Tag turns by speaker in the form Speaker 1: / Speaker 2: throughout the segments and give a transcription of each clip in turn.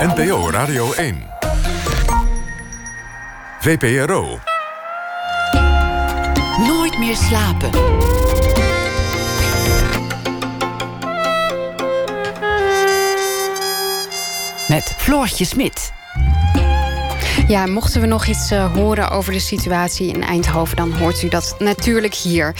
Speaker 1: NPO Radio 1. VPRO.
Speaker 2: Nooit meer slapen. Met Floortje Smit.
Speaker 3: Ja, mochten we nog iets uh, horen over de situatie in Eindhoven, dan hoort u dat natuurlijk hier.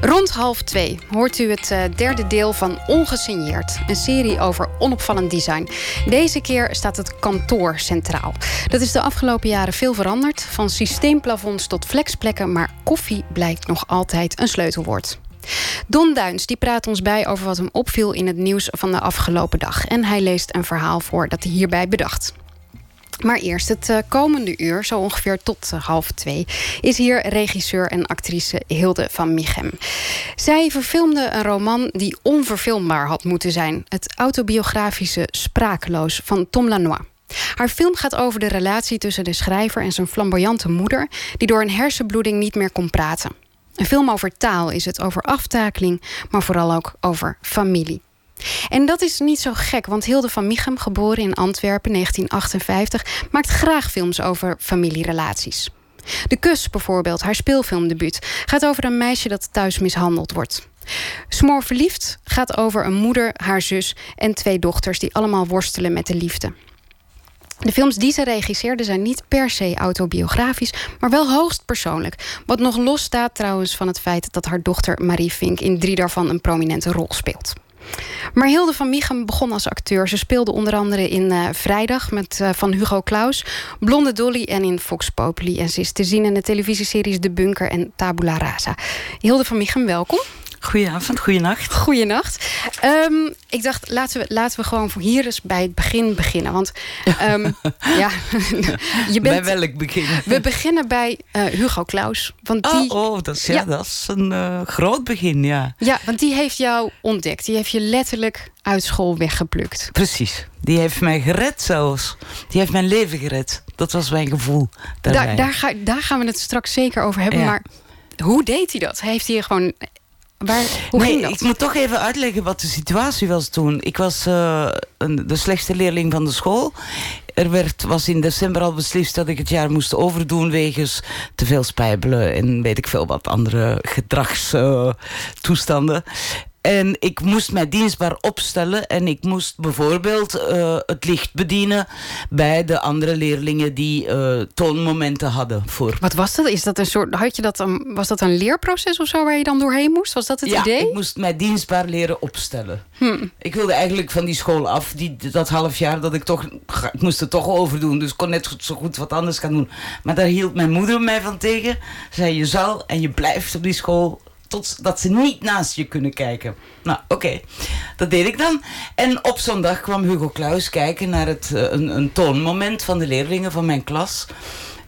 Speaker 3: Rond half twee hoort u het uh, derde deel van Ongesigneerd. Een serie over onopvallend design. Deze keer staat het kantoor centraal. Dat is de afgelopen jaren veel veranderd. Van systeemplafonds tot flexplekken. Maar koffie blijkt nog altijd een sleutelwoord. Don Duins die praat ons bij over wat hem opviel in het nieuws van de afgelopen dag. En hij leest een verhaal voor dat hij hierbij bedacht. Maar eerst het uh, komende uur, zo ongeveer tot uh, half twee, is hier regisseur en actrice Hilde van Michem. Zij verfilmde een roman die onverfilmbaar had moeten zijn: het autobiografische Sprakeloos van Tom Lanois. Haar film gaat over de relatie tussen de schrijver en zijn flamboyante moeder, die door een hersenbloeding niet meer kon praten. Een film over taal is het, over aftakeling, maar vooral ook over familie. En dat is niet zo gek, want Hilde van Michem, geboren in Antwerpen 1958, maakt graag films over familierelaties. De Kus bijvoorbeeld, haar speelfilmdebuut, gaat over een meisje dat thuis mishandeld wordt. Smoor verliefd gaat over een moeder, haar zus en twee dochters die allemaal worstelen met de liefde. De films die ze regisseerde zijn niet per se autobiografisch, maar wel hoogst persoonlijk. Wat nog los staat trouwens van het feit dat haar dochter Marie Vink in drie daarvan een prominente rol speelt. Maar Hilde van Michem begon als acteur. Ze speelde onder andere in uh, Vrijdag met, uh, van Hugo Claus, Blonde Dolly en in Fox Populi. En ze is te zien in de televisieseries De Bunker en Tabula Rasa. Hilde van Michem, welkom.
Speaker 4: Goedenavond, goeienacht.
Speaker 3: Goeienacht. Um, ik dacht, laten we, laten we gewoon voor hier eens bij het begin beginnen. Want um, ja,
Speaker 4: je bent, bij welk begin?
Speaker 3: We beginnen bij uh, Hugo Claus. Want die,
Speaker 4: oh, oh dat, is, ja, ja. dat is een uh, groot begin, ja.
Speaker 3: Ja, want die heeft jou ontdekt. Die heeft je letterlijk uit school weggeplukt.
Speaker 4: Precies. Die heeft mij gered zelfs. Die heeft mijn leven gered. Dat was mijn gevoel.
Speaker 3: Daar, daar, ga, daar gaan we het straks zeker over hebben. Ja. Maar hoe deed hij dat? Heeft hij gewoon Waar, hoe
Speaker 4: nee,
Speaker 3: ging dat?
Speaker 4: ik moet toch even uitleggen wat de situatie was toen. Ik was uh, een, de slechtste leerling van de school. Er werd, was in december al beslist dat ik het jaar moest overdoen... wegens te veel spijbelen en weet ik veel wat andere gedragstoestanden. En ik moest mij dienstbaar opstellen. En ik moest bijvoorbeeld uh, het licht bedienen bij de andere leerlingen die uh, toonmomenten hadden. Voor.
Speaker 3: Wat was dat? Is dat een soort, had je dat een, was dat een leerproces of zo waar je dan doorheen moest? Was dat het
Speaker 4: ja,
Speaker 3: idee?
Speaker 4: Ik moest mij dienstbaar leren opstellen. Hm. Ik wilde eigenlijk van die school af, die, dat half jaar dat ik toch, ik moest het toch overdoen. Dus ik kon net zo goed wat anders gaan doen. Maar daar hield mijn moeder mij van tegen. Ze zei: Je zal en je blijft op die school totdat ze niet naast je kunnen kijken. Nou, oké. Okay. Dat deed ik dan. En op zondag kwam Hugo Claus kijken naar het, uh, een, een toonmoment van de leerlingen van mijn klas.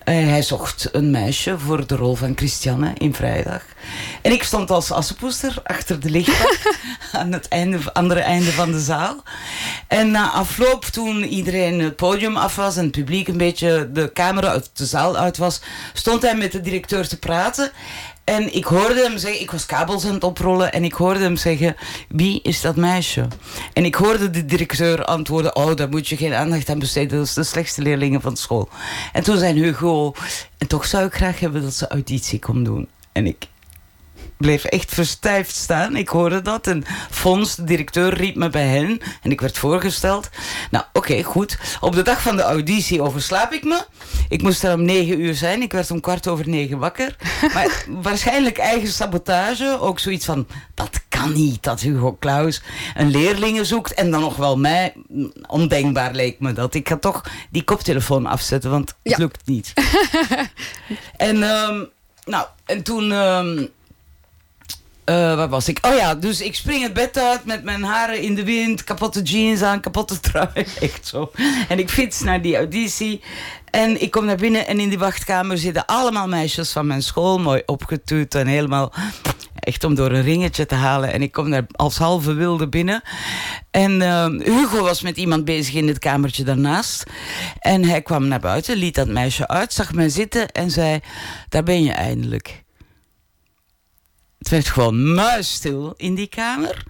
Speaker 4: Uh, hij zocht een meisje voor de rol van Christiane in Vrijdag. En ik stond als assenpoester achter de lichtbak aan het einde, andere einde van de zaal. En na afloop, toen iedereen het podium af was en het publiek een beetje de camera uit de zaal uit was, stond hij met de directeur te praten. En ik hoorde hem zeggen, ik was kabels aan het oprollen en ik hoorde hem zeggen, wie is dat meisje? En ik hoorde de directeur antwoorden, oh, daar moet je geen aandacht aan besteden, dat is de slechtste leerlingen van school. En toen zei Hugo, en toch zou ik graag hebben dat ze auditie kon doen. En ik bleef echt verstijfd staan. Ik hoorde dat. En Fons, de directeur, riep me bij hen. En ik werd voorgesteld. Nou, oké, okay, goed. Op de dag van de auditie overslaap ik me. Ik moest er om negen uur zijn. Ik werd om kwart over negen wakker. Maar waarschijnlijk eigen sabotage. Ook zoiets van, dat kan niet dat Hugo Claus een leerlingen zoekt. En dan nog wel mij. Ondenkbaar leek me dat. Ik ga toch die koptelefoon afzetten, want het ja. lukt niet. en, um, nou, en toen... Um, uh, waar was ik? Oh ja, dus ik spring het bed uit met mijn haren in de wind, kapotte jeans aan, kapotte trui. Echt zo. En ik fiets naar die auditie. En ik kom naar binnen en in die wachtkamer zitten allemaal meisjes van mijn school, mooi opgetuut en helemaal echt om door een ringetje te halen. En ik kom daar als halve wilde binnen. En uh, Hugo was met iemand bezig in het kamertje daarnaast. En hij kwam naar buiten, liet dat meisje uit, zag mij zitten en zei: Daar ben je eindelijk. Het werd gewoon muisstil in die kamer.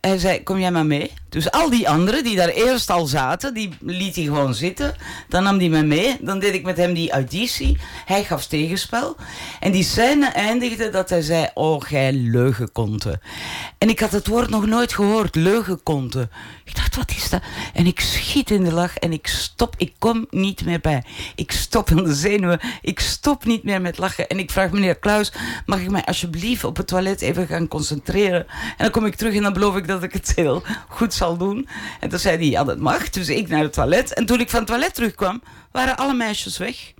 Speaker 4: Hij zei, kom jij maar mee? Dus al die anderen die daar eerst al zaten, die liet hij gewoon zitten. Dan nam hij me mee. Dan deed ik met hem die auditie. Hij gaf tegenspel. En die scène eindigde dat hij zei: Oh, gij leugenkonte. En ik had het woord nog nooit gehoord, leugenkonte. Ik dacht, wat is dat? En ik schiet in de lach en ik stop. Ik kom niet meer bij. Ik stop in de zenuwen. Ik stop niet meer met lachen. En ik vraag meneer Klaus: Mag ik mij alsjeblieft op het toilet even gaan concentreren? En dan kom ik terug en dan beloof ik dat ik het heel goed zal doen. En toen zei hij: Ja, dat mag. Dus ik naar het toilet. En toen ik van het toilet terugkwam, waren alle meisjes weg.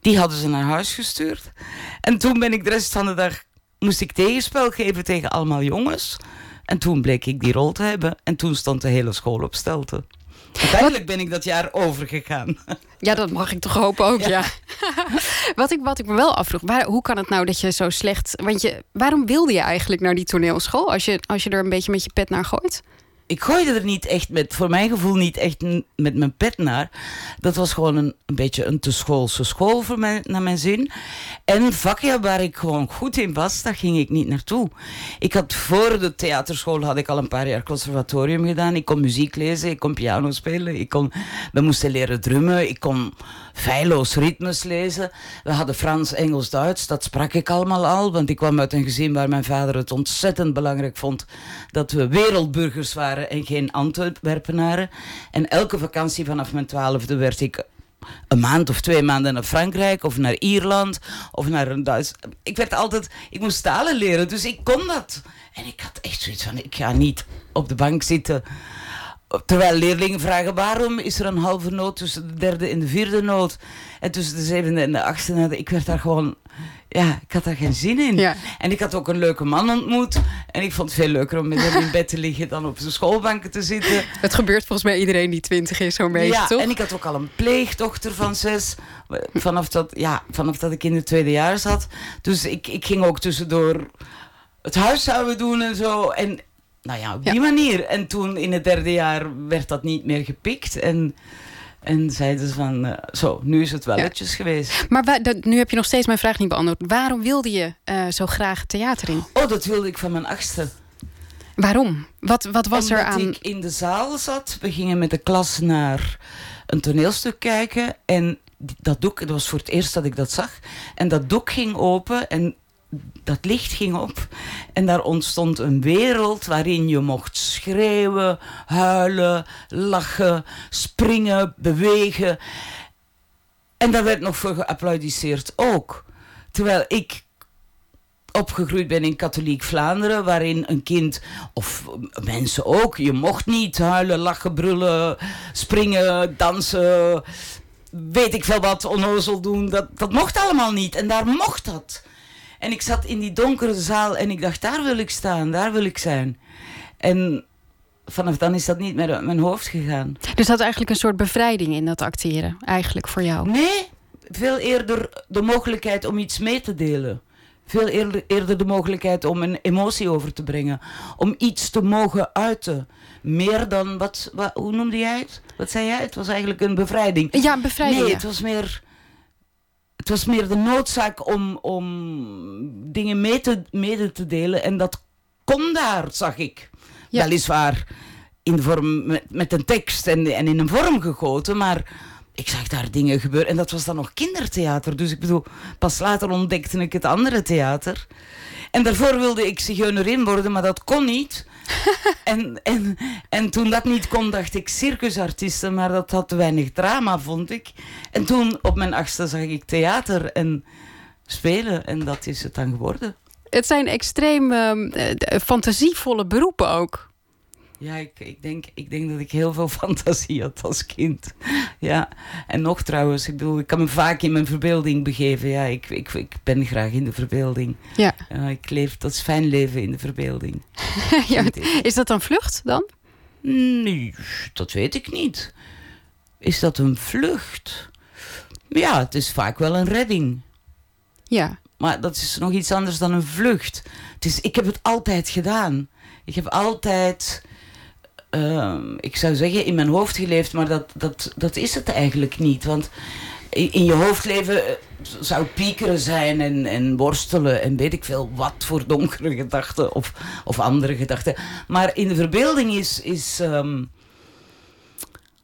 Speaker 4: Die hadden ze naar huis gestuurd. En toen ben ik de rest van de dag moest ik tegenspel geven tegen allemaal jongens. En toen bleek ik die rol te hebben. En toen stond de hele school op stelte. Uiteindelijk ben ik dat jaar overgegaan.
Speaker 3: Ja, dat mag ik toch hopen ook, ja. wat, ik, wat ik me wel afvroeg, waar, hoe kan het nou dat je zo slecht... Want je, waarom wilde je eigenlijk naar die toneelschool... als je, als je er een beetje met je pet naar gooit?
Speaker 4: Ik gooide er niet echt met, voor mijn gevoel niet echt met mijn pet naar. Dat was gewoon een, een beetje een te schoolse school voor mij, naar mijn zin. En vakken waar ik gewoon goed in was, daar ging ik niet naartoe. Ik had voor de theaterschool had ik al een paar jaar conservatorium gedaan. Ik kon muziek lezen, ik kon piano spelen, ik kon, we moesten leren drummen, ik kon feilloos ritmes lezen. We hadden Frans, Engels, Duits, dat sprak ik allemaal al, want ik kwam uit een gezin waar mijn vader het ontzettend belangrijk vond dat we wereldburgers waren en geen Antwerpenaren. En elke vakantie vanaf mijn twaalfde werd ik een maand of twee maanden naar Frankrijk of naar Ierland of naar een Duits. Ik werd altijd, ik moest talen leren, dus ik kon dat. En ik had echt zoiets van, ik ga niet op de bank zitten. Terwijl leerlingen vragen waarom is er een halve noot tussen de derde en de vierde noot en tussen de zevende en de achtste noot. Ik werd daar gewoon, ja, ik had daar geen zin in.
Speaker 3: Ja.
Speaker 4: En ik had ook een leuke man ontmoet. En ik vond het veel leuker om met hem in bed te liggen dan op de schoolbanken te zitten.
Speaker 3: Het gebeurt volgens mij iedereen die twintig is zo'n beetje,
Speaker 4: ja,
Speaker 3: toch?
Speaker 4: en ik had ook al een pleegdochter van zes. Vanaf dat, ja, vanaf dat ik in het tweede jaar zat. Dus ik, ik ging ook tussendoor het huishouden doen en zo. En nou ja, op die
Speaker 3: Ja.
Speaker 4: manier. En toen in het derde jaar werd dat niet meer gepikt. En, en zeiden ze van, eh, zo, nu is het welletjes geweest.
Speaker 3: Maar dat- nu heb je nog steeds mijn vraag niet beantwoord. Waarom wilde je eh, zo graag theater in?
Speaker 4: Oh, dat wilde ik van mijn achtste.
Speaker 3: Waarom? Wat, wat was er
Speaker 4: Omdat
Speaker 3: aan...
Speaker 4: ik in de zaal zat. We gingen met de klas naar een toneelstuk kijken. En dat doek, dat was voor het eerst dat ik dat zag. En dat doek ging open en dat licht ging op. En daar ontstond een wereld waarin je mocht schreeuwen, huilen, lachen, springen, bewegen. En daar werd nog voor geapplaudisseerd ook. Terwijl ik opgegroeid ben in katholiek Vlaanderen, waarin een kind, of mensen ook, je mocht niet huilen, lachen, brullen, springen, dansen, weet ik veel wat, onnozel doen. Dat, dat mocht allemaal niet. En daar mocht dat. En ik zat in die donkere zaal en ik dacht, daar wil ik staan, daar wil ik zijn. En vanaf dan is dat niet meer uit mijn hoofd gegaan.
Speaker 3: Dus dat eigenlijk een soort bevrijding in dat acteren, eigenlijk voor jou.
Speaker 4: Nee, veel eerder de mogelijkheid om iets mee te delen. Veel eerder, eerder de mogelijkheid om een emotie over te brengen. Om iets te mogen uiten. Meer dan, wat, wat, hoe noemde jij het? Wat zei jij? Het was eigenlijk een bevrijding.
Speaker 3: Ja, een bevrijding.
Speaker 4: Nee,
Speaker 3: ja.
Speaker 4: het was meer... Het was meer de noodzaak om, om dingen mee te, mede te delen. En dat kon daar, zag ik.
Speaker 3: Ja.
Speaker 4: Weliswaar in vorm, met, met een tekst en, en in een vorm gegoten. Maar ik zag daar dingen gebeuren. En dat was dan nog kindertheater. Dus ik bedoel, pas later ontdekte ik het andere theater. En daarvoor wilde ik zigeunerin worden, maar dat kon niet. en, en, en toen dat niet kon, dacht ik circusartiesten, maar dat had weinig drama, vond ik. En toen op mijn achtste zag ik theater en spelen en dat is het dan geworden.
Speaker 3: Het zijn extreem ehm, eh, fantasievolle beroepen ook.
Speaker 4: Ja, ik, ik, denk, ik denk dat ik heel veel fantasie had als kind. Ja, en nog trouwens, ik bedoel, ik kan me vaak in mijn verbeelding begeven. Ja, ik, ik, ik ben graag in de verbeelding.
Speaker 3: Ja.
Speaker 4: Ik leef, dat is fijn leven in de verbeelding.
Speaker 3: ja, is dat dan vlucht dan?
Speaker 4: Nee, dat weet ik niet. Is dat een vlucht? Ja, het is vaak wel een redding.
Speaker 3: Ja.
Speaker 4: Maar dat is nog iets anders dan een vlucht. Het is, ik heb het altijd gedaan. Ik heb altijd, ehm, ik zou zeggen, in mijn hoofd geleefd, maar dat, dat, dat is het eigenlijk niet. Want in, je hoofd leven eh, zou piekeren zijn en, en worstelen en weet ik veel wat voor donkere gedachten of, of andere gedachten. Maar in de verbeelding is, is ehm,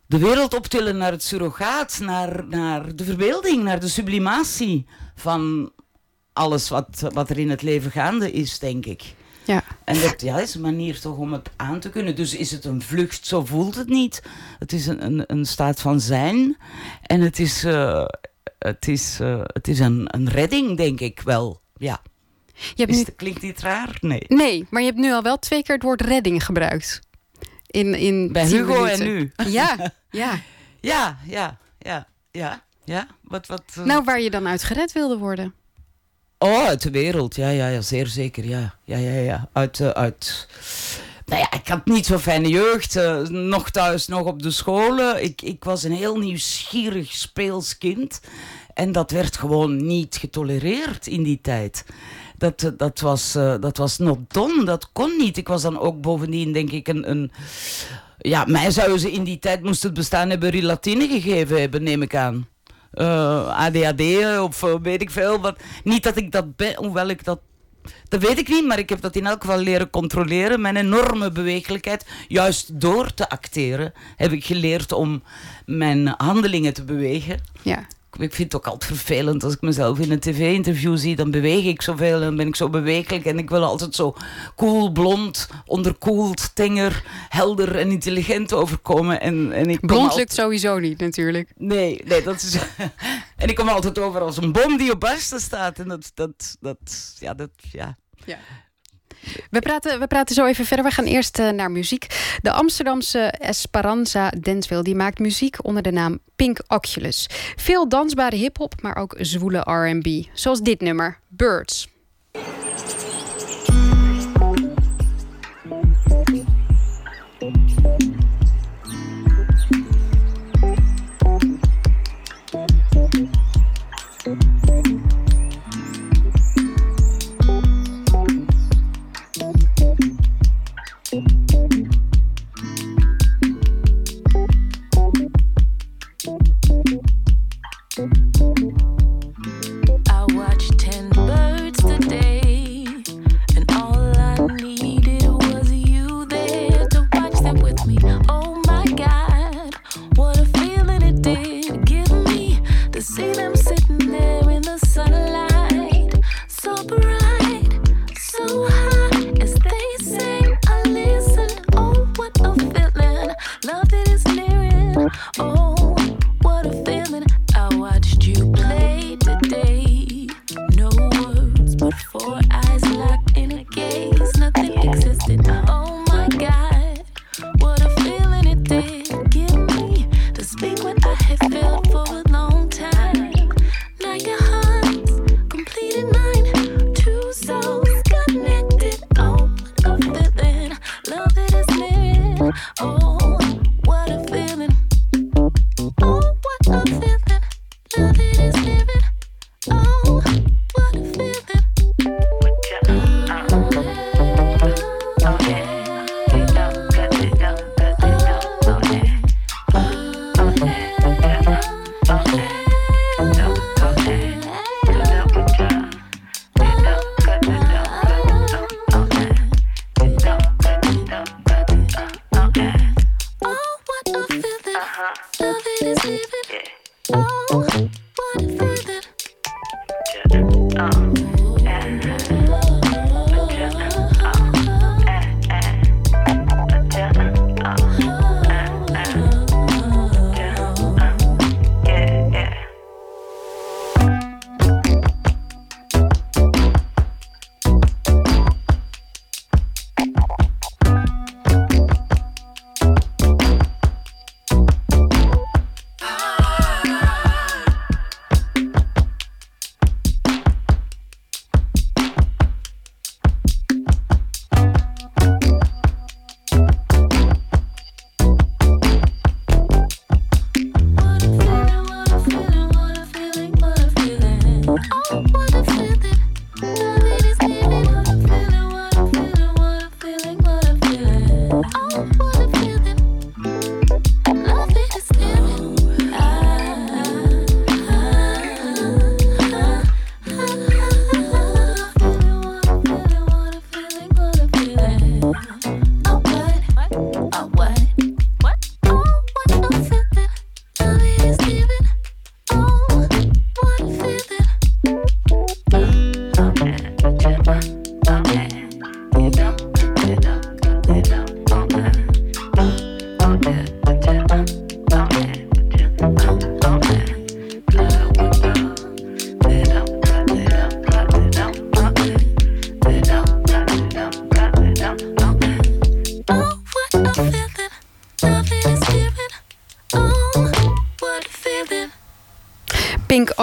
Speaker 4: de wereld optillen naar het surrogaat, naar, naar de verbeelding, naar de sublimatie van alles wat, wat er in het leven gaande is, denk ik.
Speaker 5: Ja.
Speaker 4: En dat ja, is een manier toch om het aan te kunnen. Dus is het een vlucht, zo voelt het niet. Het is een, een, een staat van zijn. En het is, uh, het is, uh, het is een, een redding, denk ik wel. Ja.
Speaker 5: Je hebt
Speaker 4: Is
Speaker 5: nu...
Speaker 4: het, klinkt niet raar? Nee.
Speaker 5: Nee, maar je hebt nu al wel twee keer het woord redding gebruikt. In, in
Speaker 4: Bij Hugo en nu.
Speaker 5: Ja, ja.
Speaker 4: Ja, ja, ja, ja, ja. Wat, wat, eh,
Speaker 5: Nou, waar je dan uit gered wilde worden.
Speaker 4: Oh, uit de wereld. Ja, ja, ja zeer zeker. Ja, ja, ja. ja. Uit, eh, uit... Nou ja, ik had niet zo'n fijne jeugd. eh, nog thuis, nog op de scholen. Ik, ik was een heel nieuwsgierig, speels kind. En dat werd gewoon niet getolereerd in die tijd. Dat, eh, dat, was, eh, dat was not done. Dat kon niet. Ik was dan ook bovendien, denk ik, een... een ja, mij zouden ze in die tijd, moest het bestaan hebben, Rilatine gegeven hebben, neem ik aan. Eh, ADHD of eh, weet ik veel. Wat. Niet dat ik dat ben, hoewel ik dat. Dat weet ik niet, maar ik heb dat in elk geval leren controleren. Mijn enorme bewegelijkheid. Juist door te acteren heb ik geleerd om mijn handelingen te bewegen.
Speaker 5: Ja.
Speaker 4: Ik vind het ook altijd vervelend als ik mezelf in een tv-interview zie. Dan beweeg ik zoveel en ben ik zo bewegelijk. En ik wil altijd zo cool, blond, onderkoeld, tenger, helder en intelligent overkomen. En, en ik
Speaker 5: Blond
Speaker 4: altijd-
Speaker 5: lukt sowieso niet, natuurlijk.
Speaker 4: Nee, nee, dat is. en ik kom altijd over als een bom die op barsten staat. En dat, dat, dat, ja, dat, ja.
Speaker 5: We praten, we praten zo even verder. We gaan eerst eh, naar muziek. De Amsterdamse Esperanza Danceville die maakt muziek onder de naam Pink Oculus. Veel dansbare hip-hop, maar ook zwoele RB. Zoals dit nummer, Birds.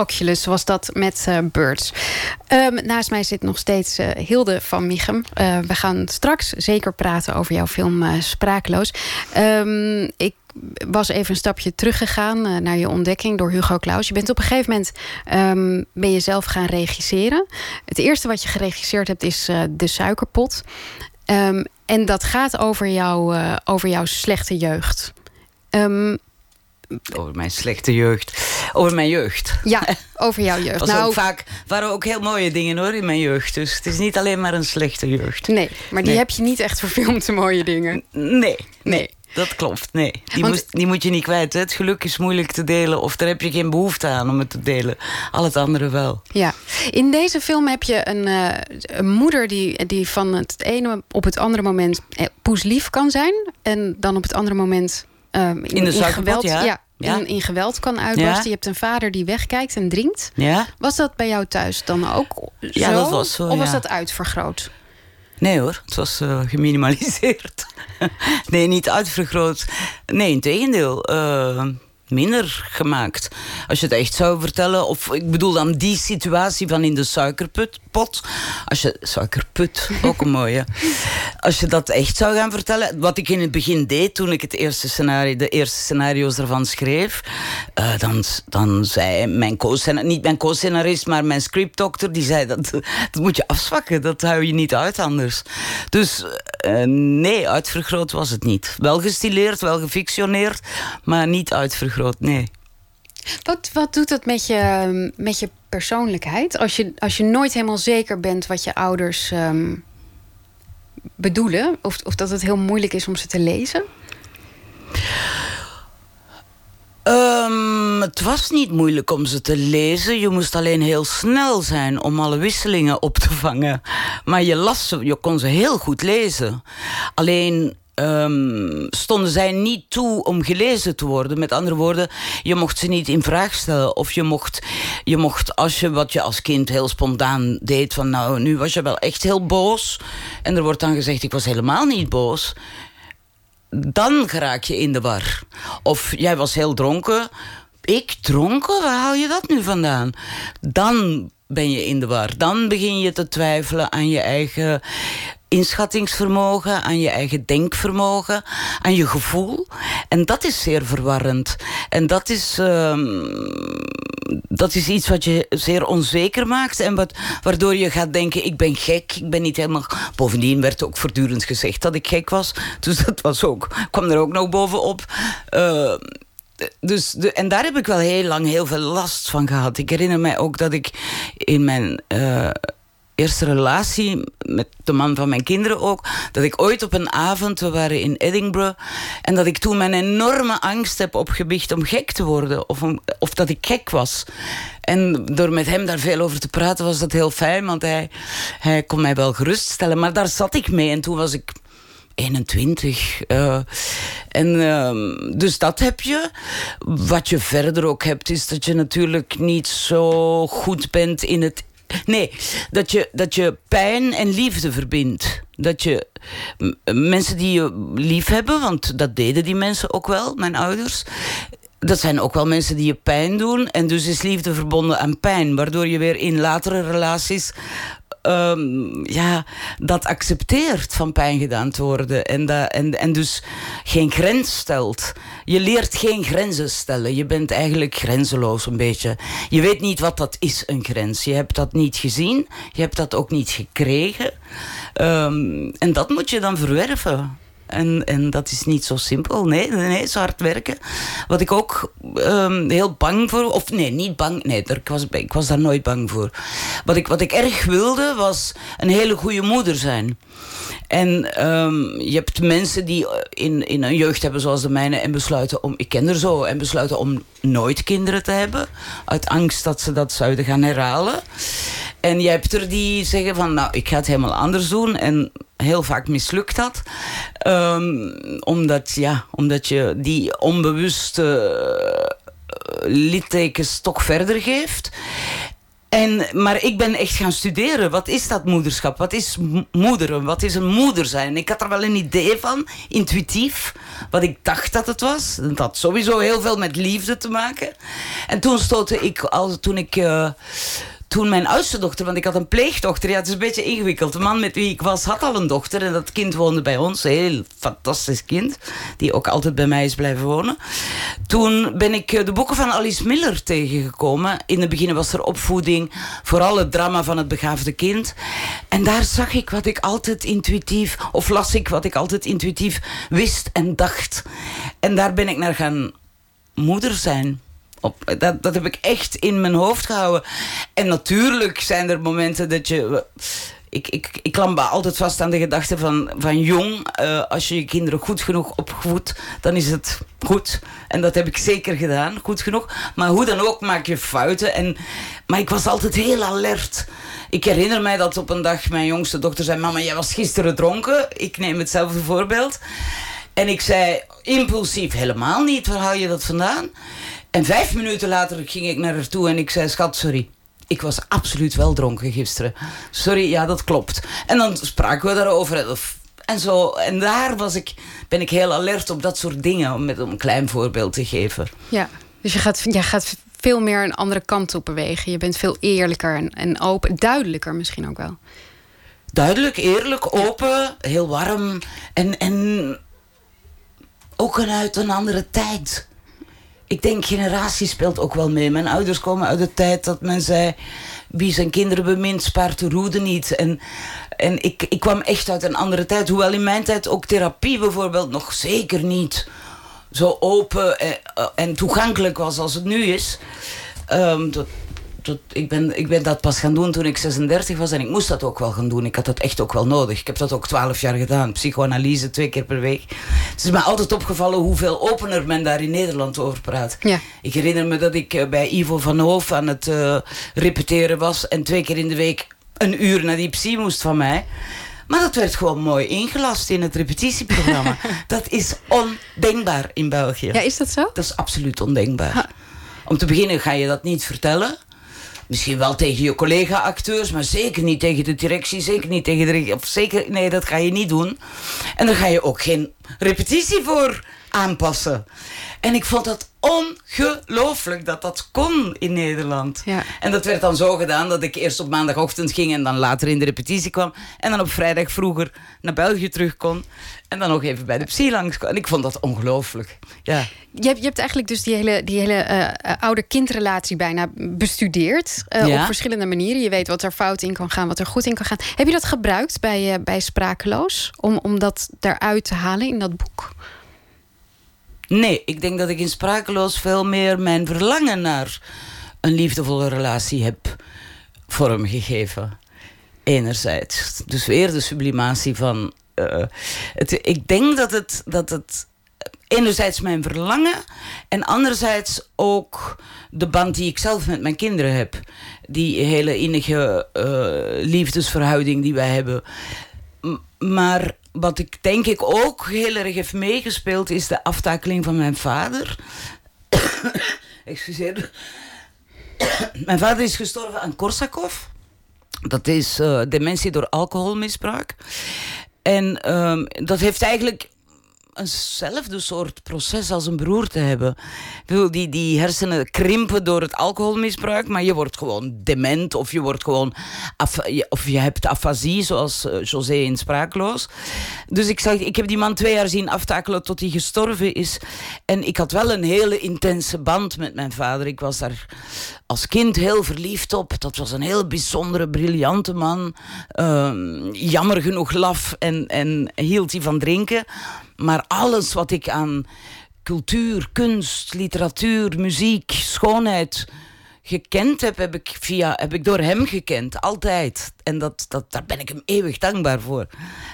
Speaker 3: Oculus was dat met eh, Birds. Ehm, naast mij zit nog steeds eh, Hilde van Michem. Eh, we gaan straks zeker praten over jouw film Spraakloos. Ehm, ik was even een stapje teruggegaan naar je ontdekking door Hugo Claus. Je bent op een gegeven moment ehm, ben je zelf gaan regisseren. Het eerste wat je geregisseerd hebt is De Suikerpot. En dat gaat over, jou, over jouw slechte jeugd.
Speaker 4: Over mijn slechte jeugd. Over mijn jeugd.
Speaker 3: ja, over jouw jeugd.
Speaker 4: Was
Speaker 3: Nou,
Speaker 4: ook vaak, waren ook heel mooie dingen hoor in mijn jeugd. Dus het is niet alleen maar een slechte jeugd.
Speaker 3: nee, maar die
Speaker 4: Nee.
Speaker 3: heb je niet echt verfilmd, de mooie dingen.
Speaker 4: Nee, nee. Dat klopt, nee. Die,
Speaker 3: Want-
Speaker 4: moest, die moet je niet kwijt. Hè. Het geluk is moeilijk te delen. Of daar heb je geen behoefte aan om het te delen. Al het andere wel.
Speaker 3: Ja, in deze film heb je een, eh, een moeder die, die van het ene op het andere moment eh, poeslief kan zijn. En dan op het andere moment ehm,
Speaker 4: In de suikerpot,
Speaker 3: geweld,
Speaker 4: ja. Ja.
Speaker 3: In, in geweld kan uitbarsten.
Speaker 4: Ja.
Speaker 3: Je hebt een vader die wegkijkt en drinkt.
Speaker 4: Ja?
Speaker 3: Was dat bij jou thuis dan ook zo?
Speaker 4: Ja, dat was zo,
Speaker 3: Of was dat uitvergroot?
Speaker 4: Nee hoor, het was eh, geminimaliseerd. nee, niet uitvergroot. Nee, in tegendeel. eh, minder gemaakt. Als je het echt zou vertellen, of ik bedoel dan die situatie van in de suikerput, pot. Als je, suikerput, ook een mooie. Als je dat echt zou gaan vertellen, wat ik in het begin deed toen ik het eerste scenario, de eerste scenario's ervan schreef, eh, dan, dan zei mijn co-scenarist, niet mijn co-scenarist, maar mijn scriptdokter, die zei dat, dat moet je afzwakken, dat hou je niet uit anders. Dus eh, nee, uitvergroot was het niet. Wel gestileerd, wel gefictioneerd, maar niet uitvergroot, nee.
Speaker 3: Wat, wat doet dat met je, met je persoonlijkheid? Als je, als je nooit helemaal zeker bent wat je ouders ehm, bedoelen, of, of dat het heel moeilijk is om ze te lezen?
Speaker 4: Ehm, het was niet moeilijk om ze te lezen. Je moest alleen heel snel zijn om alle wisselingen op te vangen. Maar je las ze, je kon ze heel goed lezen. Alleen ehm, stonden zij niet toe om gelezen te worden. Met andere woorden, je mocht ze niet in vraag stellen. Of je mocht, je mocht als je wat je als kind heel spontaan deed, van nou, nu was je wel echt heel boos. En er wordt dan gezegd, ik was helemaal niet boos dan geraak je in de war. Of jij was heel dronken. Ik dronken? Waar haal je dat nu vandaan? Dan ben je in de war. Dan begin je te twijfelen aan je eigen inschattingsvermogen, aan je eigen denkvermogen, aan je gevoel. En dat is zeer verwarrend. En dat is, ehm, dat is iets wat je zeer onzeker maakt en wat, waardoor je gaat denken: ik ben gek, ik ben niet helemaal. Bovendien werd ook voortdurend gezegd dat ik gek was. Dus dat was ook, kwam er ook nog bovenop. Eh, dus de, en daar heb ik wel heel lang heel veel last van gehad. Ik herinner mij ook dat ik in mijn eh, eerste relatie met de man van mijn kinderen ook, dat ik ooit op een avond, we waren in Edinburgh, en dat ik toen mijn enorme angst heb opgebiecht om gek te worden, of, om, of dat ik gek was. En door met hem daar veel over te praten was dat heel fijn, want hij, hij kon mij wel geruststellen. Maar daar zat ik mee en toen was ik 21. eh, en ehm, dus dat heb je. Wat je verder ook hebt, is dat je natuurlijk niet zo goed bent in het. Nee, dat je, dat je pijn en liefde verbindt. Dat je mensen die je lief hebben, want dat deden die mensen ook wel, mijn ouders. Dat zijn ook wel mensen die je pijn doen. En dus is liefde verbonden aan pijn. Waardoor je weer in latere relaties ehm, ja, dat accepteert van pijn gedaan te worden. En, dat, en, en dus geen grens stelt. Je leert geen grenzen stellen. Je bent eigenlijk grenzeloos een beetje. Je weet niet wat dat is, een grens. Je hebt dat niet gezien. Je hebt dat ook niet gekregen. Ehm, en dat moet je dan verwerven. En, en dat is niet zo simpel. Nee, nee, zo hard werken. Wat ik ook ehm, heel bang voor... Of nee, niet bang. Nee, ik, was, ik was daar nooit bang voor. Wat ik, wat ik erg wilde, was een hele goede moeder zijn. En ehm, je hebt mensen die in, in een jeugd hebben zoals de mijne... en besluiten om... Ik ken er zo. En besluiten om nooit kinderen te hebben. Uit angst dat ze dat zouden gaan herhalen. En je hebt er die zeggen van... Nou, ik ga het helemaal anders doen. En heel vaak mislukt dat. Ehm, omdat, ja, omdat je die onbewuste eh, littekens toch verder geeft. En, maar ik ben echt gaan studeren. Wat is dat moederschap? Wat is moederen? Wat is een moeder zijn? Ik had er wel een idee van, intuïtief. Wat ik dacht dat het was. Dat had sowieso heel veel met liefde te maken. En toen stootte ik, al, toen ik... eh, toen mijn oudste dochter, want ik had een pleegdochter. Ja, het is een beetje ingewikkeld. De man met wie ik was had al een dochter. En dat kind woonde bij ons. Een heel fantastisch kind. Die ook altijd bij mij is blijven wonen. Toen ben ik eh, de boeken van Alice Miller tegengekomen. In het begin was er opvoeding. Vooral het drama van het begaafde kind. En daar zag ik wat ik altijd intuïtief... Of las ik wat ik altijd intuïtief wist en dacht. En daar ben ik naar gaan moeder zijn. Op, dat, dat heb ik echt in mijn hoofd gehouden. En natuurlijk zijn er momenten dat je. Ik, ik, ik klamp altijd vast aan de gedachte van, van jong. eh, als je je kinderen goed genoeg opvoedt, dan is het goed. En dat heb ik zeker gedaan, goed genoeg. Maar hoe dan ook maak je fouten. En, maar ik was altijd heel alert. Ik herinner mij dat op een dag mijn jongste dochter zei: Mama, jij was gisteren dronken. Ik neem hetzelfde voorbeeld. En ik zei impulsief: Helemaal niet, waar haal je dat vandaan? En vijf minuten later ging ik naar haar toe en ik zei: Schat, sorry. Ik was absoluut wel dronken gisteren. Sorry, ja, dat klopt. En dan spraken we daarover. En, zo, en daar was ik, ben ik heel alert op dat soort dingen, om, met, om een klein voorbeeld te geven.
Speaker 3: Ja, dus je gaat, jij gaat veel meer een andere kant op bewegen. Je bent veel eerlijker en, en open, duidelijker misschien ook wel.
Speaker 4: Duidelijk, eerlijk, open, heel warm. En, en ook een uit een andere tijd. Ik denk generatie speelt ook wel mee. Mijn ouders komen uit de tijd dat men zei... wie zijn kinderen bemint, spaart de roede niet. En, en ik, ik kwam echt uit een andere tijd. Hoewel in mijn tijd ook therapie bijvoorbeeld nog zeker niet... zo open en, en toegankelijk was als het nu is. Ehm, dat, dat, ik, ben, ik ben dat pas gaan doen toen ik 36 was en ik moest dat ook wel gaan doen. Ik had dat echt ook wel nodig. Ik heb dat ook 12 jaar gedaan. Psychoanalyse twee keer per week. Het is me altijd opgevallen hoeveel opener men daar in Nederland over praat.
Speaker 3: Ja.
Speaker 4: Ik herinner me dat ik eh, bij Ivo van Hoof aan het eh, repeteren was en twee keer in de week een uur naar die psy moest van mij. Maar dat werd gewoon mooi ingelast in het repetitieprogramma. dat is ondenkbaar in België.
Speaker 3: Ja, is dat zo?
Speaker 4: Dat is absoluut ondenkbaar. Om te beginnen ga je dat niet vertellen. Misschien wel tegen je collega-acteurs, maar zeker niet tegen de directie, zeker niet tegen de. Of zeker, nee, dat ga je niet doen. En daar ga je ook geen repetitie voor aanpassen. En ik vond dat ongelooflijk dat dat kon in Nederland.
Speaker 3: Ja.
Speaker 4: En dat werd dan zo gedaan dat ik eerst op maandagochtend ging en dan later in de repetitie kwam. En dan op vrijdag vroeger naar België terug kon. En dan nog even bij de psy langs. En ik vond dat ongelooflijk. Ja.
Speaker 3: Je hebt, je hebt eigenlijk dus die hele, die hele eh, eh, ouder-kindrelatie bijna bestudeerd. eh,
Speaker 4: Ja.
Speaker 3: Op verschillende manieren. Je weet wat er fout in kan gaan, wat er goed in kan gaan. Heb je dat gebruikt bij, bij Sprakeloos? Om, om dat eruit te halen in dat boek?
Speaker 4: Nee, ik denk dat ik in Sprakeloos veel meer mijn verlangen naar een liefdevolle relatie heb vormgegeven. Enerzijds. Dus weer de sublimatie van. eh, het, ik denk dat het, dat het enerzijds mijn verlangen en anderzijds ook de band die ik zelf met mijn kinderen heb. Die hele innige eh, liefdesverhouding die wij hebben. Maar wat ik denk ik ook heel erg heeft meegespeeld is de aftakeling van mijn vader. Excuseer. mijn vader is gestorven aan Korsakoff. Dat is eh, dementie door alcoholmisbruik. En ehm, dat heeft eigenlijk eenzelfde soort proces als een beroerte hebben. Ik bedoel, die, die hersenen krimpen door het alcoholmisbruik, maar je wordt gewoon dement of je wordt gewoon of je hebt afasie, zoals eh, José in Spraakloos. Dus ik, zag, ik heb die man twee jaar zien aftakelen tot hij gestorven is. En ik had wel een hele intense band met mijn vader. Ik was daar als kind heel verliefd op. Dat was een heel bijzondere, briljante man. Ehm, jammer genoeg laf en, en hield hij van drinken. Maar alles wat ik aan cultuur, kunst, literatuur, muziek, schoonheid gekend heb, heb ik, via, heb ik door hem gekend. Altijd. En dat, dat, daar ben ik hem eeuwig dankbaar voor.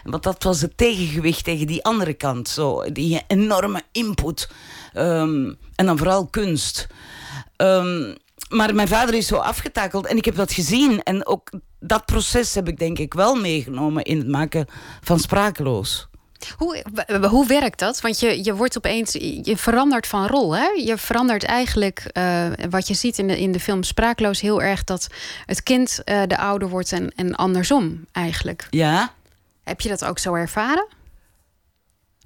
Speaker 4: Want dat was het tegengewicht tegen die andere kant. Zo, die enorme input. Ehm, en dan vooral kunst. Ehm, maar mijn vader is zo afgetakeld en ik heb dat gezien. En ook dat proces heb ik denk ik wel meegenomen in het maken van Sprakeloos.
Speaker 3: Hoe, hoe werkt dat? Want je, je wordt opeens, je verandert van rol. Hè? Je verandert eigenlijk, eh, wat je ziet in de, in de film Spraakloos, heel erg dat het kind eh, de ouder wordt en, en andersom eigenlijk.
Speaker 4: Ja.
Speaker 3: Heb je dat ook zo ervaren?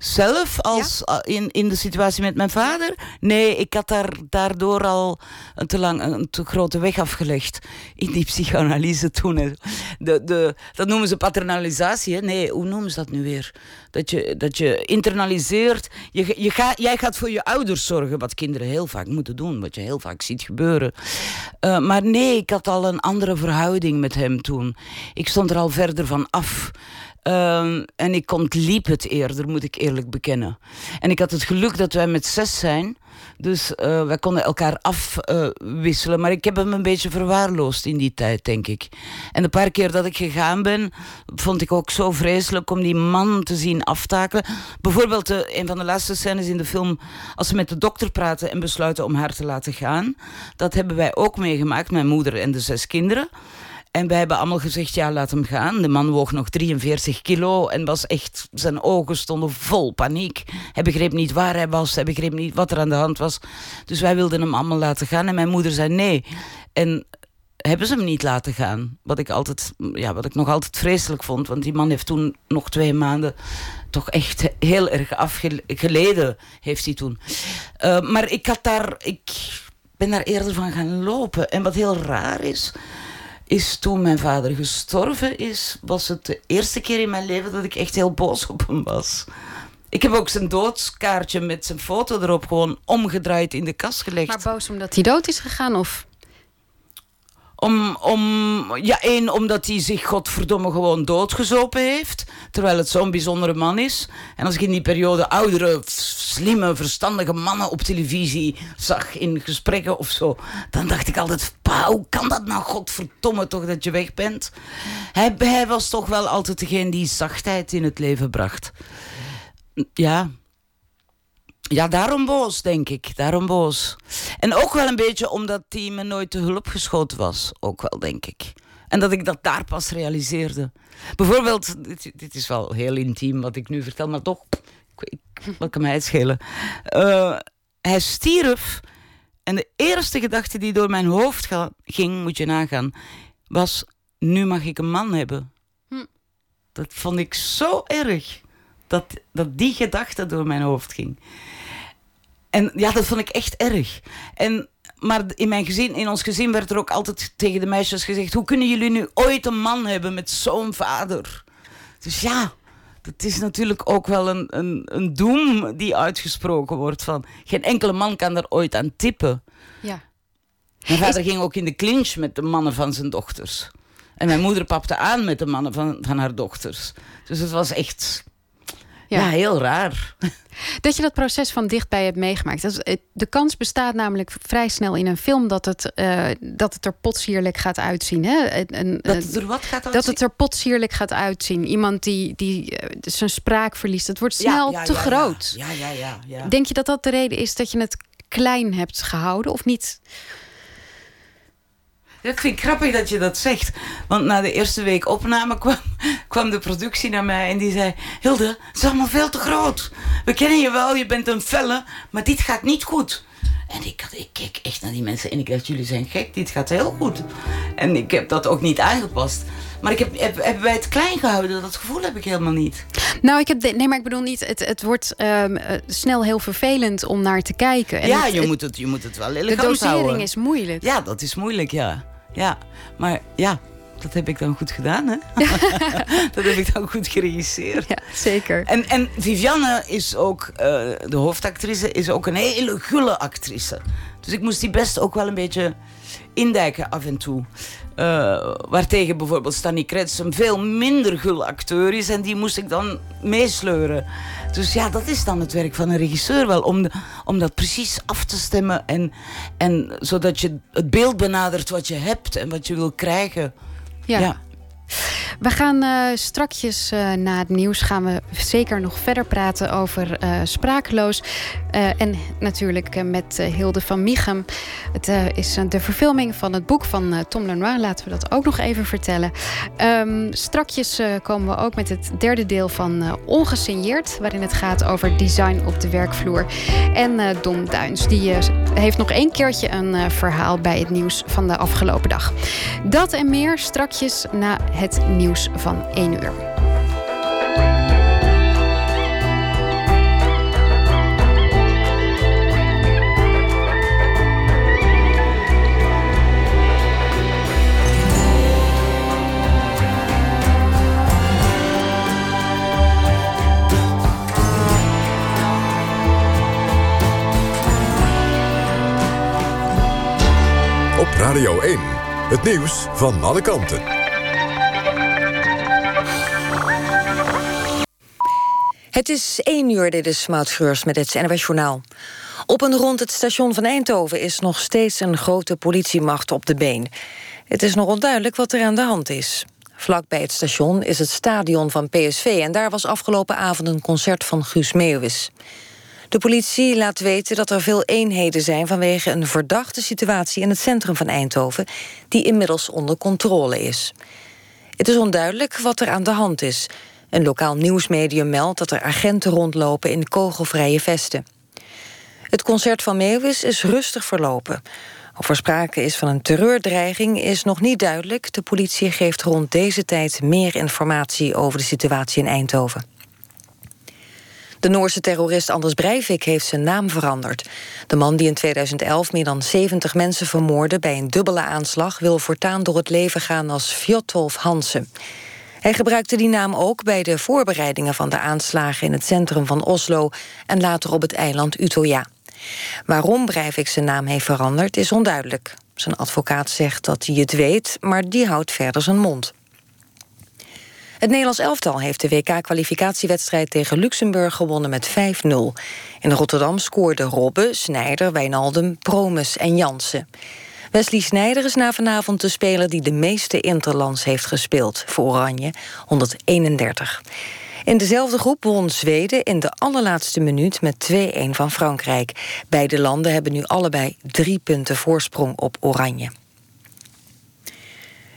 Speaker 4: Zelf als uh, in, in de situatie met mijn vader? Nee, ik had daar, daardoor al een te lang een te grote weg afgelegd in die psychoanalyse toen. hè. De, de, dat noemen ze paternalisatie. Hè? Nee, hoe noemen ze dat nu weer? Dat je, dat je internaliseert. Je, je ga, jij gaat voor je ouders zorgen, wat kinderen heel vaak moeten doen, wat je heel vaak ziet gebeuren. Uh, maar nee, ik had al een andere verhouding met hem toen. Ik stond er al verder van af. Um, en ik ontliep het eerder, moet ik eerlijk bekennen. En ik had het geluk dat wij met zes zijn. Dus uh, wij konden elkaar afwisselen. Maar ik heb hem een beetje verwaarloosd in die tijd, denk ik. En de paar keer dat ik gegaan ben, vond ik ook zo vreselijk om die man te zien aftakelen. Bijvoorbeeld uh, een van de laatste scènes in de film, als ze met de dokter praten en besluiten om haar te laten gaan. Dat hebben wij ook meegemaakt, mijn moeder en de zes kinderen. En wij hebben allemaal gezegd, ja, laat hem gaan. De man woog nog 43 kilo en was echt... Zijn ogen stonden vol paniek. Hij begreep niet waar hij was. Hij begreep niet wat er aan de hand was. Dus wij wilden hem allemaal laten gaan. En mijn moeder zei nee. En hebben ze hem niet laten gaan. Wat ik, altijd, ja, wat ik nog altijd vreselijk vond. Want die man heeft toen nog twee maanden... toch echt heel erg afgeleden, heeft hij toen. Uh, maar ik had daar... Ik ben daar eerder van gaan lopen. En wat heel raar is is toen mijn vader gestorven is, was het de eerste keer in mijn leven dat ik echt heel boos op hem was. Ik heb ook zijn doodskaartje met zijn foto erop gewoon omgedraaid in de kast gelegd.
Speaker 3: Maar boos omdat hij dood is gegaan of?
Speaker 4: Om, om, ja, één, omdat hij zich godverdomme gewoon doodgezopen heeft. Terwijl het zo'n bijzondere man is. En als ik in die periode oudere, slimme, verstandige mannen op televisie zag in gesprekken of zo. Dan dacht ik altijd, pa, hoe kan dat nou godverdomme toch dat je weg bent? Hij, hij was toch wel altijd degene die zachtheid in het leven bracht. Ja, ja, daarom boos, denk ik. Daarom boos. En ook wel een beetje omdat hij me nooit te hulp geschoten was. Ook wel, denk ik. En dat ik dat daar pas realiseerde. Bijvoorbeeld, dit, dit is wel heel intiem wat ik nu vertel, maar toch, ik, ik, wat kan mij het schelen? Uh, hij stierf en de eerste gedachte die door mijn hoofd ging, moet je nagaan, was: nu mag ik een man hebben. Hm. Dat vond ik zo erg. Dat, dat die gedachte door mijn hoofd ging. En ja, dat vond ik echt erg. En, maar in, mijn gezin, in ons gezin werd er ook altijd tegen de meisjes gezegd: hoe kunnen jullie nu ooit een man hebben met zo'n vader? Dus ja, dat is natuurlijk ook wel een, een, een doem die uitgesproken wordt: van geen enkele man kan er ooit aan tippen.
Speaker 3: Ja.
Speaker 4: Mijn vader ging ook in de clinch met de mannen van zijn dochters. En mijn moeder papte aan met de mannen van, van haar dochters. Dus het was echt ja. ja. heel raar.
Speaker 3: Dat je dat proces van dichtbij hebt meegemaakt. Dat, de kans bestaat namelijk vrij snel in een film dat het, uh, dat het er potsierlijk gaat uitzien. Hè?
Speaker 4: Een, dat het er wat gaat uitzien?
Speaker 3: Dat het er potsierlijk gaat uitzien. Iemand die, die uh, zijn spraak verliest. Het wordt snel
Speaker 4: ja, ja,
Speaker 3: te groot.
Speaker 4: Ja. Ja, ja, ja,
Speaker 3: Denk je dat dat de reden is dat je het klein hebt gehouden of niet?
Speaker 4: Dat vind ik grappig dat je dat zegt. Want na de eerste week opname kwam, kwam de productie naar mij en die zei... Hilde, het is allemaal veel te groot. We kennen je wel, je bent een felle, maar dit gaat niet goed. En ik, ik keek echt naar die mensen en ik dacht, jullie zijn gek, dit gaat heel goed. En ik heb dat ook niet aangepast. Maar ik heb, heb, hebben wij het klein gehouden? Dat gevoel heb ik helemaal niet.
Speaker 3: Nou, ik heb de, nee, maar ik bedoel niet. Het, het wordt um, snel heel vervelend om naar te kijken. En
Speaker 4: ja,
Speaker 3: het,
Speaker 4: je,
Speaker 3: het,
Speaker 4: moet het, je moet het wel elegant
Speaker 3: De dosering
Speaker 4: houden.
Speaker 3: is moeilijk.
Speaker 4: Ja, dat is moeilijk, ja. Ja, maar ja, dat heb ik dan goed gedaan, hè? dat heb ik dan goed geregisseerd.
Speaker 3: Ja, zeker.
Speaker 4: En, en Vivianne is ook, uh, de hoofdactrice, is ook een hele gulle actrice. Dus ik moest die best ook wel een beetje indijken af en toe. Uh, waartegen bijvoorbeeld Stanny Kretz een veel minder gul acteur is. En die moest ik dan meesleuren. Dus ja, dat is dan het werk van een regisseur wel. Om, de, om dat precies af te stemmen. En, en zodat je het beeld benadert wat je hebt en wat je wil krijgen.
Speaker 3: Ja.
Speaker 4: ja.
Speaker 3: We gaan uh, strakjes uh, na het nieuws gaan we zeker nog verder praten over uh, Sprakeloos. en natuurlijk met Hilde van Michem. Het is de verfilming van het boek van Tom Lenoir. Laten we dat ook nog even vertellen. Um, strakjes komen we ook met het derde deel van Ongesigneerd. Waarin het gaat over design op de werkvloer. En Dom Duins. Die heeft nog één keertje een verhaal bij het nieuws van de afgelopen dag. Dat en meer strakjes na nieuws van 1 uur.
Speaker 1: Op Radio 1, het nieuws van alle kanten.
Speaker 6: Het is 1 uur, dit is Maud Schreurs met het NWS Journaal. Op en rond het station van Eindhoven is nog steeds een grote politiemacht op de been. Het is nog onduidelijk wat er aan de hand is. Vlak bij het station is het stadion van PSV... en daar was afgelopen avond een concert van Guus Meeuwis. De politie laat weten dat er veel eenheden zijn... vanwege een verdachte situatie in het centrum van Eindhoven... die inmiddels onder controle is. Het is onduidelijk wat er aan de hand is... Een lokaal nieuwsmedium meldt dat er agenten rondlopen in kogelvrije vesten. Het concert van Meeuwis is rustig verlopen. Of er sprake is van een terreurdreiging is nog niet duidelijk. De politie geeft rond deze tijd meer informatie over de situatie in Eindhoven. De Noorse terrorist Anders Breivik heeft zijn naam veranderd. De man die in 2011 meer dan 70 mensen vermoordde bij een dubbele aanslag... wil voortaan door het leven gaan als Fjotolf Hansen. Hij gebruikte die naam ook bij de voorbereidingen van de aanslagen in het centrum van Oslo en later op het eiland Utøya. Waarom Breivik zijn naam heeft veranderd is onduidelijk. Zijn advocaat zegt dat hij het weet, maar die houdt verder zijn mond. Het Nederlands elftal heeft de WK-kwalificatiewedstrijd tegen Luxemburg gewonnen met 5-0. In Rotterdam scoorden Robbe, Snijder, Wijnaldum, Promes en Jansen. Wesley Sneijder is na vanavond de speler die de meeste interlands heeft gespeeld voor Oranje, 131. In dezelfde groep won Zweden in de allerlaatste minuut met 2-1 van Frankrijk. Beide landen hebben nu allebei drie punten voorsprong op Oranje.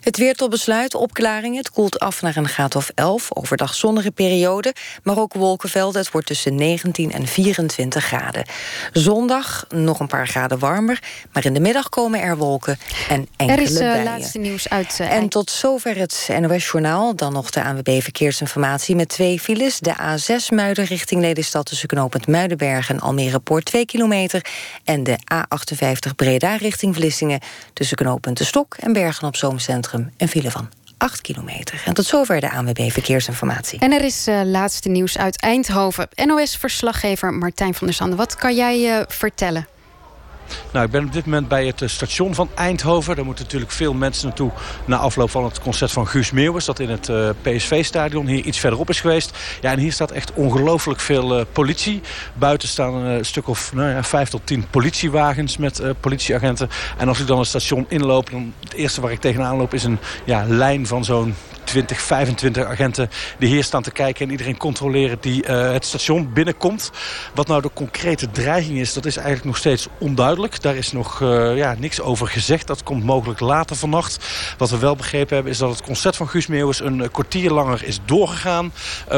Speaker 6: Het weer tot besluit, opklaringen. Het koelt af naar een graad of 11. Overdag zonnige periode, maar ook wolkenvelden. Het wordt tussen 19 en 24 graden. Zondag nog een paar graden warmer. Maar in de middag komen er wolken en enkele
Speaker 3: Er is uh,
Speaker 6: buien.
Speaker 3: laatste nieuws uit... Uh,
Speaker 6: En tot zover het NOS-journaal. Dan nog de ANWB Verkeersinformatie met twee files. De A6 Muiden richting Lelystad tussen knooppunt Muidenberg en Almere Poort 2 kilometer. En de A58 Breda richting Vlissingen tussen knooppunt De Stok en Bergen op Zoom Centrum. Een file van 8 kilometer. En tot zover de ANWB Verkeersinformatie.
Speaker 3: En er is uh, laatste nieuws uit Eindhoven. NOS-verslaggever Martijn van der Sande. Wat kan jij uh, vertellen?
Speaker 7: Nou, ik ben op dit moment bij het station van Eindhoven. Daar moeten natuurlijk veel mensen naartoe na afloop van het concert van Guus Meeuwis. Dat in het uh, PSV-stadion hier iets verderop is geweest. Ja, en hier staat echt ongelooflijk veel uh, politie. Buiten staan een stuk of nou ja, vijf tot tien politiewagens met politieagenten. En als ik dan het station inloop, dan het eerste waar ik tegenaan loop is een ja, lijn van zo'n 20, 25 agenten die hier staan te kijken... en iedereen controleren die uh, het station binnenkomt. Wat nou de concrete dreiging is, dat is eigenlijk nog steeds onduidelijk. Daar is nog uh, ja, niks over gezegd. Dat komt mogelijk later vannacht. Wat we wel begrepen hebben is dat het concert van Guus Meeuwis... een kwartier langer is doorgegaan.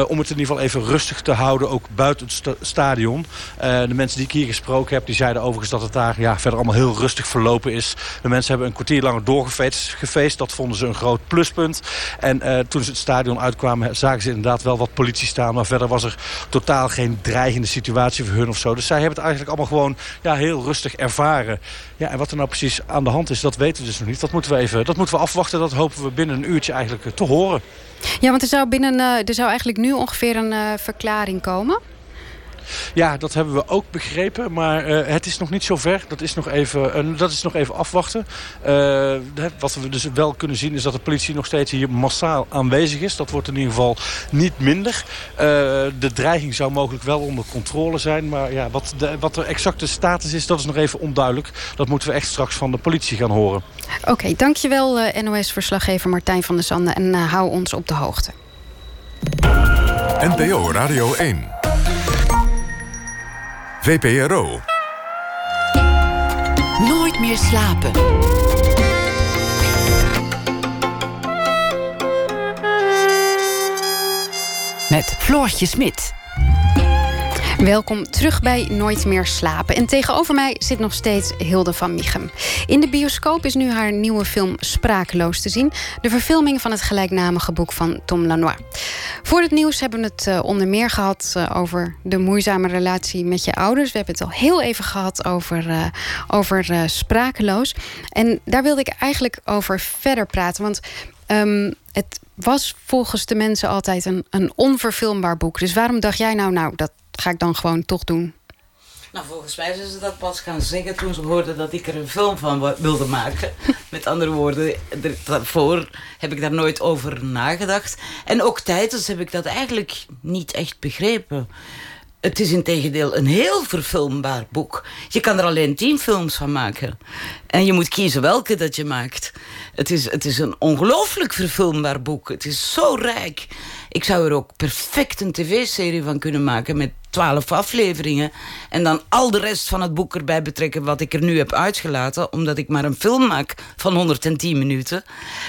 Speaker 7: Om het in ieder geval even rustig te houden, ook buiten het sta stadion. de mensen die ik hier gesproken heb, die zeiden overigens dat het daar ja, verder allemaal heel rustig verlopen is. De mensen hebben een kwartier langer doorgefeest. Gefeest. Dat vonden ze een groot pluspunt. En uh, toen ze het stadion uitkwamen zagen ze inderdaad wel wat politie staan. Maar verder was er totaal geen dreigende situatie voor hun of zo. Dus zij hebben het eigenlijk allemaal gewoon ja, heel rustig ervaren. Ja, en wat er nou precies aan de hand is, dat weten we dus nog niet. Dat moeten we, even, dat moeten we afwachten. Dat hopen we binnen een uurtje eigenlijk te horen.
Speaker 3: Ja, want er zou, binnen, uh, er zou eigenlijk nu ongeveer een uh, verklaring komen.
Speaker 7: Ja, dat hebben we ook begrepen. Maar uh, het is nog niet zo ver. Dat is nog even, uh, dat is nog even afwachten. Uh, wat we dus wel kunnen zien is dat de politie nog steeds hier massaal aanwezig is. Dat wordt in ieder geval niet minder. de dreiging zou mogelijk wel onder controle zijn. Maar ja, wat, de, wat de exacte status is, dat is nog even onduidelijk. Dat moeten we echt straks van de politie gaan horen.
Speaker 3: Oké, okay, dankjewel NOS-verslaggever Martijn van der Sande. En hou ons op de hoogte.
Speaker 1: NPO Radio 1. VPRO.
Speaker 2: Nooit meer slapen. Met Floortje Smit.
Speaker 3: Welkom terug bij Nooit meer slapen. En tegenover mij zit nog steeds Hilde van Michem. In de bioscoop is nu haar nieuwe film Sprakeloos te zien. De verfilming van het gelijknamige boek van Tom Lanois. Voor het nieuws hebben we het uh, onder meer gehad uh, over de moeizame relatie met je ouders. We hebben het al heel even gehad over, uh, over Sprakeloos. En daar wilde ik eigenlijk over verder praten. Want um, het was volgens de mensen altijd een, een onverfilmbaar boek. Dus waarom dacht jij nou, nou, dat ga ik dan gewoon toch doen?
Speaker 4: Nou, volgens mij zijn ze dat pas gaan zeggen toen ze hoorden dat ik er een film van wilde maken. Met andere woorden, daarvoor heb ik daar nooit over nagedacht. En ook tijdens heb ik dat eigenlijk niet echt begrepen. Het is in tegendeel een heel verfilmbaar boek. Je kan er alleen tien films van maken. En je moet kiezen welke dat je maakt. Het is, het is een ongelooflijk verfilmbaar boek. Het is zo rijk. Ik zou er ook perfect een tv-serie van kunnen maken met twaalf afleveringen. En dan al de rest van het boek erbij betrekken wat ik er nu heb uitgelaten. Omdat ik maar een film maak van 110 minuten.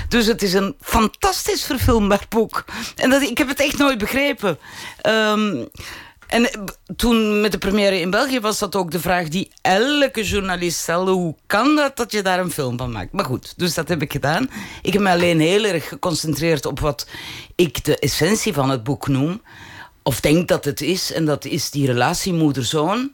Speaker 4: Dus het is een fantastisch verfilmbaar boek. En dat, ik heb het echt nooit begrepen. Um, en eh, toen met de première in België was dat ook de vraag die elke journalist stelde. Hoe kan dat dat je daar een film van maakt? Maar goed, dus dat heb ik gedaan. Ik heb me alleen heel erg geconcentreerd op wat ik de essentie van het boek noem. Of denk dat het is. En dat is die relatie moeder-zoon.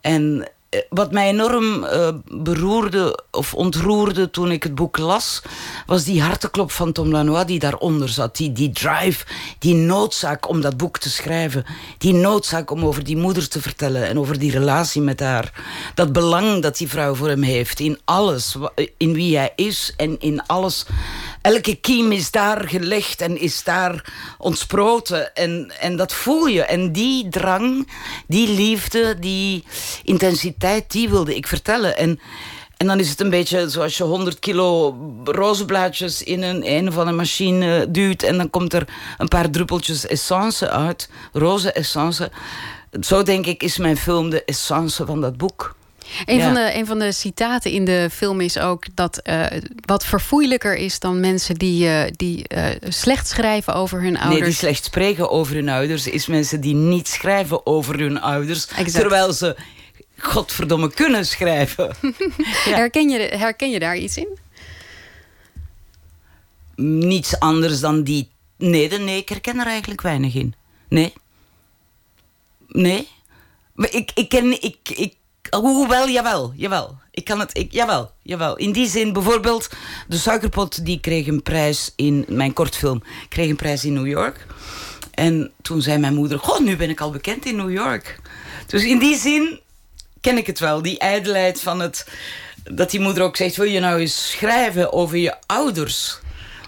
Speaker 4: En eh, wat mij enorm uh, beroerde of ontroerde toen ik het boek las, was die harteklop van Tom Lanois die daaronder zat. Die, die drive, die noodzaak om dat boek te schrijven. Die noodzaak om over die moeder te vertellen en over die relatie met haar. Dat belang dat die vrouw voor hem heeft in alles, in wie hij is en in alles elke kiem is daar gelegd en is daar ontsproten. En, en dat voel je. En die drang, die liefde, die intensiteit, die wilde ik vertellen. En, en dan is het een beetje zoals je 100 kilo rozenblaadjes in een, een van een machine duwt. En dan komt er een paar druppeltjes essence uit. Roze essence. Zo denk ik is mijn film de essence van dat boek.
Speaker 3: Een, van de, een van de citaten in de film is ook dat uh, wat verfoeilijker is dan mensen die, uh, die uh, slecht schrijven over hun ouders.
Speaker 4: Nee, die slecht spreken over hun ouders, is mensen die niet schrijven over hun ouders. Exact. Terwijl ze godverdomme kunnen schrijven.
Speaker 3: ja. herken, je, herken je daar iets in?
Speaker 4: Niets anders dan die. Nee, nee, ik herken er eigenlijk weinig in. Nee. Nee. Maar ik, ik ken. Ik, ik Hoewel, jawel, jawel. Ik kan het, ik, jawel, jawel. In die zin, bijvoorbeeld, de suikerpot die kreeg een prijs in mijn kortfilm, kreeg een prijs in New York. En toen zei mijn moeder, goh, nu ben ik al bekend in New York. Dus in die zin ken ik het wel, die ijdelheid van het... Dat die moeder ook zegt, wil je nou eens schrijven over je ouders?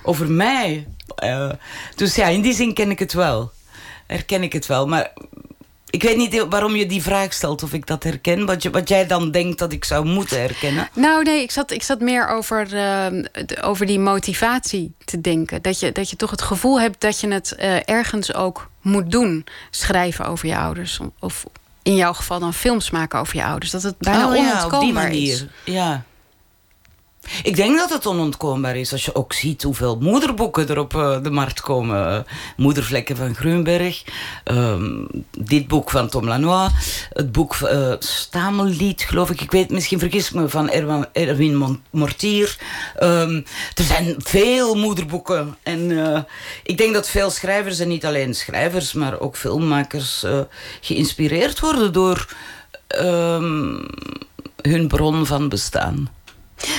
Speaker 4: Over mij? Uh, dus ja, in die zin ken ik het wel. Herken ik het wel. Maar ik weet niet waarom je die vraag stelt of ik dat herken. Wat, je, wat jij dan denkt dat ik zou moeten herkennen.
Speaker 3: Nou nee, ik zat, ik zat meer over, uh, over die motivatie te denken. Dat je, dat je toch het gevoel hebt dat je het uh, ergens ook moet doen. Schrijven over je ouders. Of in jouw geval dan films maken over je ouders. Dat het bijna
Speaker 4: oh,
Speaker 3: onontkoombaar
Speaker 4: ja, op die manier.
Speaker 3: is.
Speaker 4: Ja. Ik denk dat het onontkoombaar is als je ook ziet hoeveel moederboeken er op uh, de markt komen. Uh, Moedervlekken van Grunberg, um, dit boek van Tom Lanois, het boek uh, Stamellied, geloof ik. Ik weet, misschien vergis me van Erwin, Erwin Mortier. Um, er zijn veel moederboeken. En ik denk dat veel schrijvers, en niet alleen schrijvers, maar ook filmmakers, geïnspireerd worden door um, hun bron van bestaan.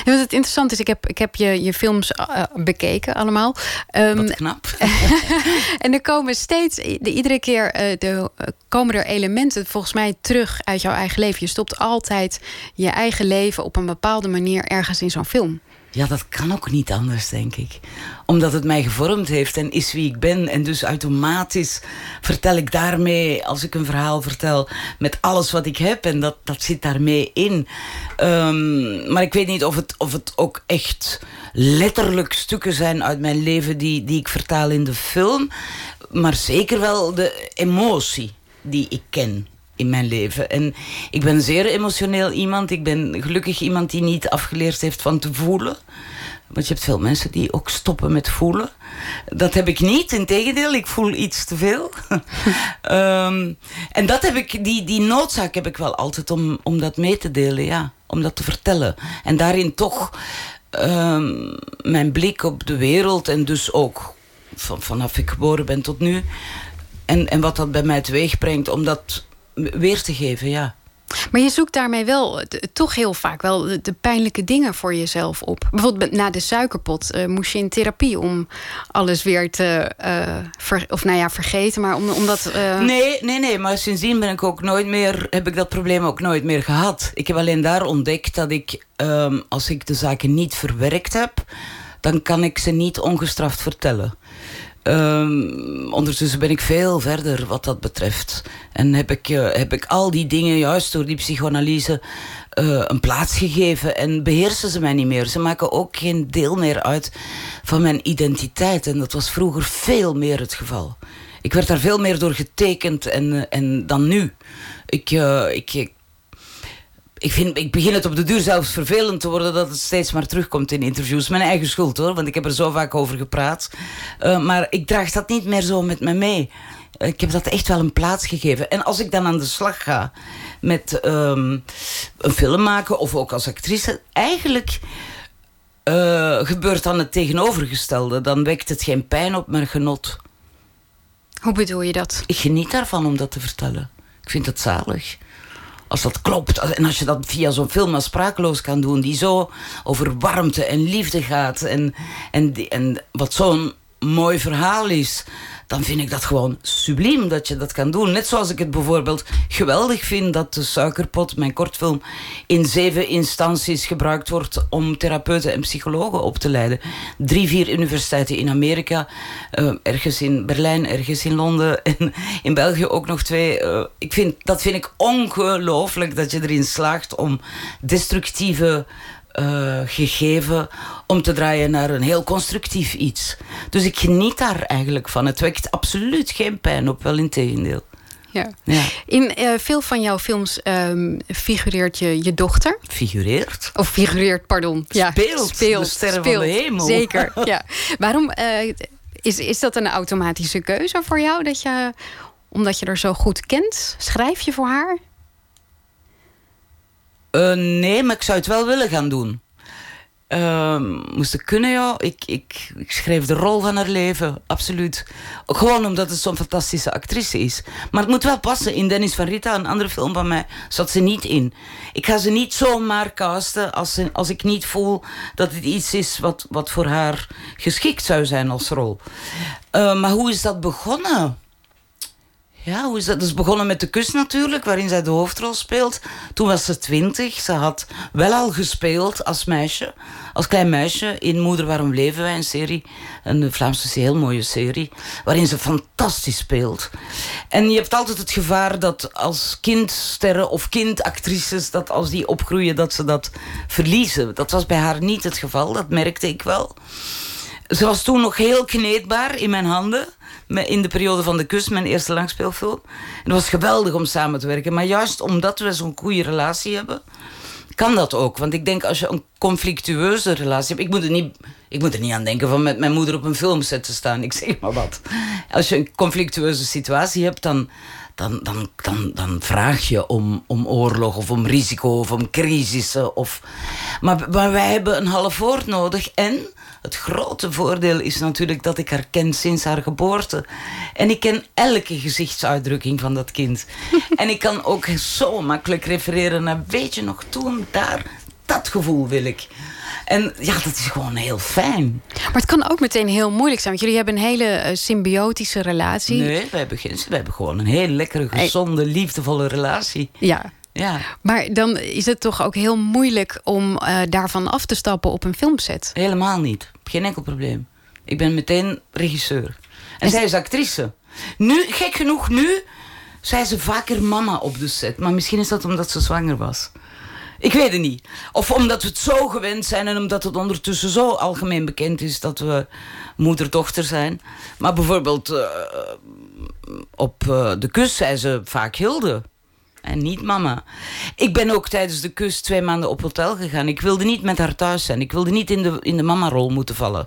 Speaker 3: Wat het interessant is, ik heb, ik heb je, je films eh, bekeken allemaal. Ehm,
Speaker 4: Wat knap.
Speaker 3: en er komen steeds, de, iedere keer eh, de, eh, komen er elementen volgens mij terug uit jouw eigen leven. Je stopt altijd je eigen leven op een bepaalde manier ergens in zo'n film.
Speaker 4: Ja, dat kan ook niet anders, denk ik. Omdat het mij gevormd heeft en is wie ik ben. En dus automatisch vertel ik daarmee, als ik een verhaal vertel, met alles wat ik heb. En dat, dat zit daarmee in. Ehm, maar ik weet niet of het, of het ook echt letterlijk stukken zijn uit mijn leven die, die ik vertaal in de film. Maar zeker wel de emotie die ik ken in mijn leven. En ik ben zeer emotioneel iemand. Ik ben gelukkig iemand die niet afgeleerd heeft van te voelen. Want je hebt veel mensen die ook stoppen met voelen. Dat heb ik niet, integendeel, ik voel iets te veel. Ehm, en dat heb ik, die, die noodzaak heb ik wel altijd om, om dat mee te delen, ja. Om dat te vertellen. En daarin toch ehm, mijn blik op de wereld en dus ook van, vanaf ik geboren ben tot nu. En, en wat dat bij mij teweeg brengt, om dat weer te geven, ja.
Speaker 3: Maar je zoekt daarmee wel toch heel vaak wel de, pijnlijke dingen voor jezelf op. Bijvoorbeeld na de suikerpot eh, moest je in therapie om alles weer te, eh, ver- of nou ja, vergeten, maar om, omdat. eh,
Speaker 4: Nee, nee, nee, maar sindsdien ben ik ook nooit meer, heb ik dat probleem ook nooit meer gehad. Ik heb alleen daar ontdekt dat ik, ehm, als ik de zaken niet verwerkt heb, dan kan ik ze niet ongestraft vertellen. Ehm, ondertussen ben ik veel verder wat dat betreft. En heb ik, eh, heb ik al die dingen juist door die psychoanalyse eh, een plaats gegeven. En beheersen ze mij niet meer. Ze maken ook geen deel meer uit van mijn identiteit. En dat was vroeger veel meer het geval. Ik werd daar veel meer door getekend en, eh, en dan nu. Ik, ik, ik, ik, vind, ik begin het op de duur zelfs vervelend te worden dat het steeds maar terugkomt in interviews. Mijn eigen schuld hoor, want ik heb er zo vaak over gepraat. Eh, maar ik draag dat niet meer zo met me mee. Eh, Ik heb dat echt wel een plaats gegeven. En als ik dan aan de slag ga met ehm, een film maken of ook als actrice, eigenlijk eh, gebeurt dan het tegenovergestelde. Dan wekt het geen pijn op, maar genot.
Speaker 3: Hoe bedoel je dat?
Speaker 4: Ik geniet daarvan om dat te vertellen. Ik vind het zalig. Als dat klopt. En als je dat via zo'n film als Sprakeloos kan doen, die zo over warmte en liefde gaat. En, en, en wat zo'n mooi verhaal is. Dan vind ik dat gewoon subliem dat je dat kan doen. Net zoals ik het bijvoorbeeld geweldig vind dat de Suikerpot, mijn kortfilm, in zeven instanties gebruikt wordt om therapeuten en psychologen op te leiden. Drie, vier universiteiten in Amerika, eh, ergens in Berlijn, ergens in Londen en in België ook nog twee. Eh, ik vind, dat vind ik ongelooflijk dat je erin slaagt om destructieve eh, gegeven om te draaien naar een heel constructief iets. Dus ik geniet daar eigenlijk van. Het wekt absoluut geen pijn op, wel in tegendeel.
Speaker 3: Ja.
Speaker 4: Ja.
Speaker 3: In eh, veel van jouw films ehm, figureert je je dochter.
Speaker 4: Figureert.
Speaker 3: Of figureert, pardon. Ja,
Speaker 4: Speelt, de sterren van de hemel.
Speaker 3: Zeker, ja. Waarom eh, is, is dat een automatische keuze voor jou? Dat je, omdat je er zo goed kent? Schrijf je voor haar?
Speaker 4: Eh, nee, maar ik zou het wel willen gaan doen. Ehm, moest ik kunnen, ja. Ik, ik, ik schreef de rol van haar leven, absoluut. Gewoon omdat het zo'n fantastische actrice is. Maar het moet wel passen. In Dennis van Rita, een andere film van mij, zat ze niet in. Ik ga ze niet zomaar casten als, als ik niet voel dat het iets is wat, wat voor haar geschikt zou zijn als rol. Eh, maar hoe is dat begonnen? Ja, hoe is dat? Is begonnen met De Kus natuurlijk, waarin zij de hoofdrol speelt. Toen was ze twintig. Ze had wel al gespeeld als meisje, als klein meisje in Moeder, waarom leven wij? Een serie, een Vlaamse heel mooie serie, waarin ze fantastisch speelt. En je hebt altijd het gevaar dat als kindsterren of kindactrices, dat als die opgroeien, dat ze dat verliezen. Dat was bij haar niet het geval, dat merkte ik wel. Ze was toen nog heel kneedbaar in mijn handen. In de periode van de kus, mijn eerste langspeelfilm. En het was geweldig om samen te werken. Maar juist omdat we zo'n goede relatie hebben, kan dat ook. Want ik denk als je een conflictueuze relatie hebt. Ik moet er niet, ik moet er niet aan denken van met mijn moeder op een filmset te staan. Ik zeg maar wat. Als je een conflictueuze situatie hebt, dan. Dan, dan, dan, dan vraag je om, om oorlog of om risico of om crisissen. Of... Maar, maar wij hebben een half woord nodig. En het grote voordeel is natuurlijk dat ik haar ken sinds haar geboorte. En ik ken elke gezichtsuitdrukking van dat kind. en ik kan ook zo makkelijk refereren naar... Weet je nog toen daar... Dat gevoel wil ik. En ja, dat is gewoon heel fijn.
Speaker 3: Maar het kan ook meteen heel moeilijk zijn. Want jullie hebben een hele eh, symbiotische relatie.
Speaker 4: Nee, we hebben, geen, we hebben gewoon een heel lekkere, gezonde, liefdevolle relatie.
Speaker 3: Ja.
Speaker 4: Ja,
Speaker 3: Maar dan is het toch ook heel moeilijk om eh, daarvan af te stappen op een filmset.
Speaker 4: helemaal niet. Geen enkel probleem. Ik ben meteen regisseur. En zij is actrice. Nu, gek genoeg, nu zei ze vaker mama op de set. Maar misschien is dat omdat ze zwanger was. Ik weet het niet. Of omdat we het zo gewend zijn en omdat het ondertussen zo algemeen bekend is dat we moeder-dochter zijn. Maar bijvoorbeeld eh, op eh, de kus zei ze vaak Hilde. En niet mama. Ik ben ook tijdens de kus twee maanden op hotel gegaan. Ik wilde niet met haar thuis zijn. Ik wilde niet in de, in de mama-rol moeten vallen.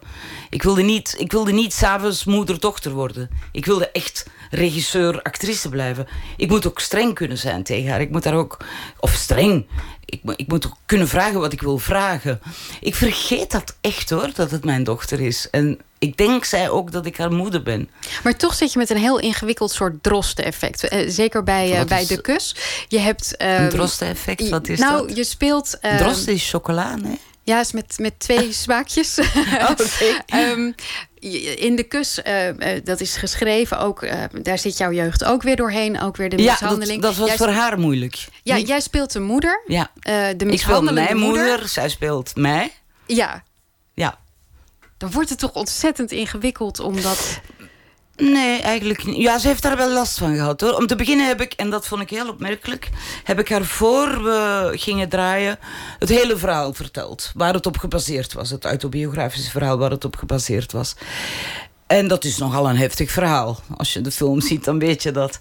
Speaker 4: Ik wilde niet, ik wilde niet s'avonds moeder-dochter worden. Ik wilde echt regisseur, actrice blijven. Ik moet ook streng kunnen zijn tegen haar. Ik moet daar ook... Of streng. Ik, moet- ik moet kunnen vragen wat ik wil vragen. Ik vergeet dat echt hoor, dat het mijn dochter is. En ik denk zij ook dat ik haar moeder ben.
Speaker 3: Maar toch zit je met een heel ingewikkeld soort drosten-effect. Eh, zeker bij, eh, bij de kus. Je hebt...
Speaker 4: Een
Speaker 3: ehm,
Speaker 4: drosten-effect, wat is
Speaker 3: nou,
Speaker 4: dat?
Speaker 3: je speelt... ehm,
Speaker 4: Drosten is chocola, nee?
Speaker 3: Ja, is met, met twee smaakjes. Ehm, in de kus, eh, eh, dat is geschreven ook. eh, daar zit jouw jeugd ook weer doorheen. Ook weer de
Speaker 4: Ja, dat,
Speaker 3: mishandeling.
Speaker 4: dat was
Speaker 3: jij,
Speaker 4: voor haar moeilijk.
Speaker 3: Ja, jij speelt de moeder.
Speaker 4: ja.
Speaker 3: de
Speaker 4: Ik
Speaker 3: mishandelende
Speaker 4: mijn
Speaker 3: moeder.
Speaker 4: moeder, zij speelt mij.
Speaker 3: Ja,
Speaker 4: Ja.
Speaker 3: dan wordt het toch ontzettend ingewikkeld omdat.
Speaker 4: Nee, eigenlijk niet. Ja, ze heeft daar wel last van gehad hoor. Om te beginnen heb ik, en dat vond ik heel opmerkelijk, heb ik haar voor we gingen draaien het hele verhaal verteld. Waar het op gebaseerd was. Het autobiografische verhaal waar het op gebaseerd was. En dat is nogal een heftig verhaal. Als je de film ziet, dan weet je dat.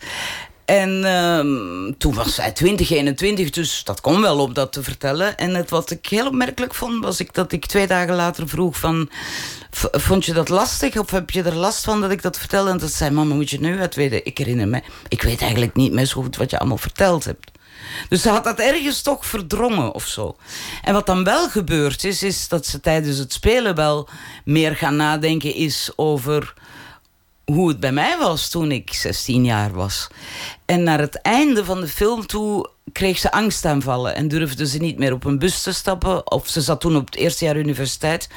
Speaker 4: En ehm, toen was zij 20, 21, dus dat kon wel om dat te vertellen. En het, wat ik heel opmerkelijk vond, was ik, dat ik twee dagen later vroeg van... "V- Vond je dat lastig of heb je er last van dat ik dat vertelde? En dat zei mama, moet je nu het weten? Ik herinner me, ik weet eigenlijk niet meer zo goed wat je allemaal verteld hebt. Dus ze had dat ergens toch verdrongen of zo. En wat dan wel gebeurd is, is dat ze tijdens het spelen wel meer gaan nadenken is over hoe het bij mij was toen ik 16 jaar was. En naar het einde van de film toe kreeg ze angstaanvallen en durfde ze niet meer op een bus te stappen. Of ze zat toen op het eerste jaar universiteit.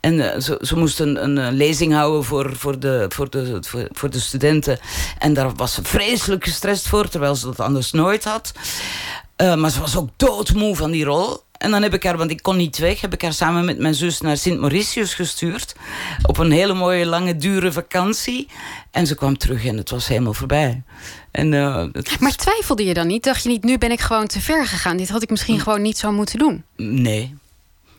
Speaker 4: En eh, ze, ze moest een, een, lezing houden voor, voor, de, voor, de, voor de studenten. En daar was ze vreselijk gestrest voor, terwijl ze dat anders nooit had. Eh, maar ze was ook doodmoe van die rol. En dan heb ik haar, want ik kon niet weg, heb ik haar samen met mijn zus naar Sint Mauritius gestuurd. Op een hele mooie, lange, dure vakantie. En ze kwam terug en het was helemaal voorbij. En, eh, het-
Speaker 3: Maar twijfelde je dan niet? Dacht je niet, nu ben ik gewoon te ver gegaan? Dit had ik misschien gewoon niet zo moeten doen.
Speaker 4: Nee.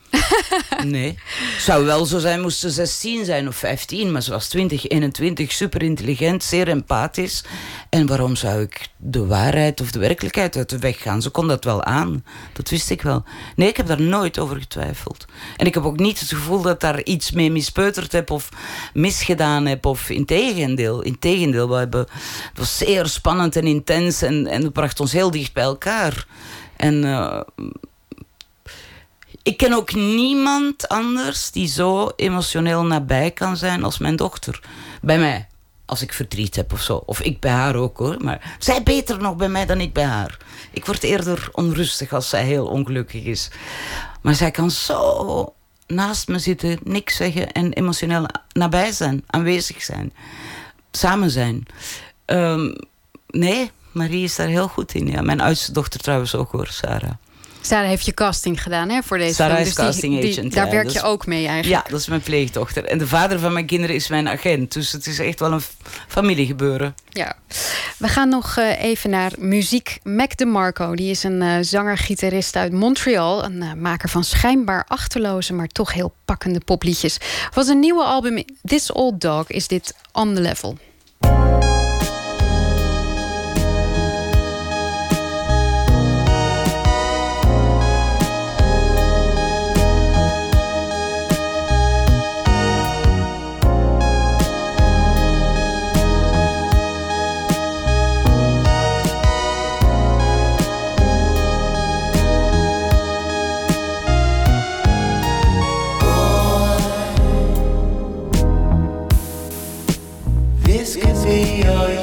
Speaker 4: nee. Zou wel zo zijn, moest ze 16 zijn of 15, maar ze was 20, 21, super intelligent, zeer empathisch. En waarom zou ik de waarheid of de werkelijkheid uit de weg gaan? Ze kon dat wel aan. Dat wist ik wel. Nee, ik heb daar nooit over getwijfeld. En ik heb ook niet het gevoel dat daar iets mee mispeuterd heb of misgedaan heb. Of integendeel. Integendeel, we hebben, het was zeer spannend en intens en, en het bracht ons heel dicht bij elkaar. En eh, ik ken ook niemand anders die zo emotioneel nabij kan zijn als mijn dochter. Bij mij. Als ik verdriet heb of zo. Of ik bij haar ook hoor. Maar zij beter nog bij mij dan ik bij haar. Ik word eerder onrustig als zij heel ongelukkig is. Maar zij kan zo naast me zitten, niks zeggen en emotioneel nabij zijn, aanwezig zijn, samen zijn. Ehm, nee, Marie is daar heel goed in. Ja. Mijn oudste dochter trouwens ook hoor, Sarah.
Speaker 3: Sarah heeft je casting gedaan hè, voor deze
Speaker 4: Sarah
Speaker 3: film.
Speaker 4: is
Speaker 3: Dus
Speaker 4: casting
Speaker 3: die-
Speaker 4: agent,
Speaker 3: daar
Speaker 4: ja,
Speaker 3: werk
Speaker 4: dat
Speaker 3: je ook mee eigenlijk.
Speaker 4: Ja, dat is mijn pleegdochter. En de vader van mijn kinderen is mijn agent. Dus het is echt wel een familiegebeuren.
Speaker 3: Ja. We gaan nog eh, even naar muziek. Mac DeMarco, die is een eh, zanger-gitarist uit Montreal. Een eh, maker van schijnbaar achterloze, maar toch heel pakkende popliedjes. Wat een nieuwe album, This Old Dog, is dit On The Level.
Speaker 8: see your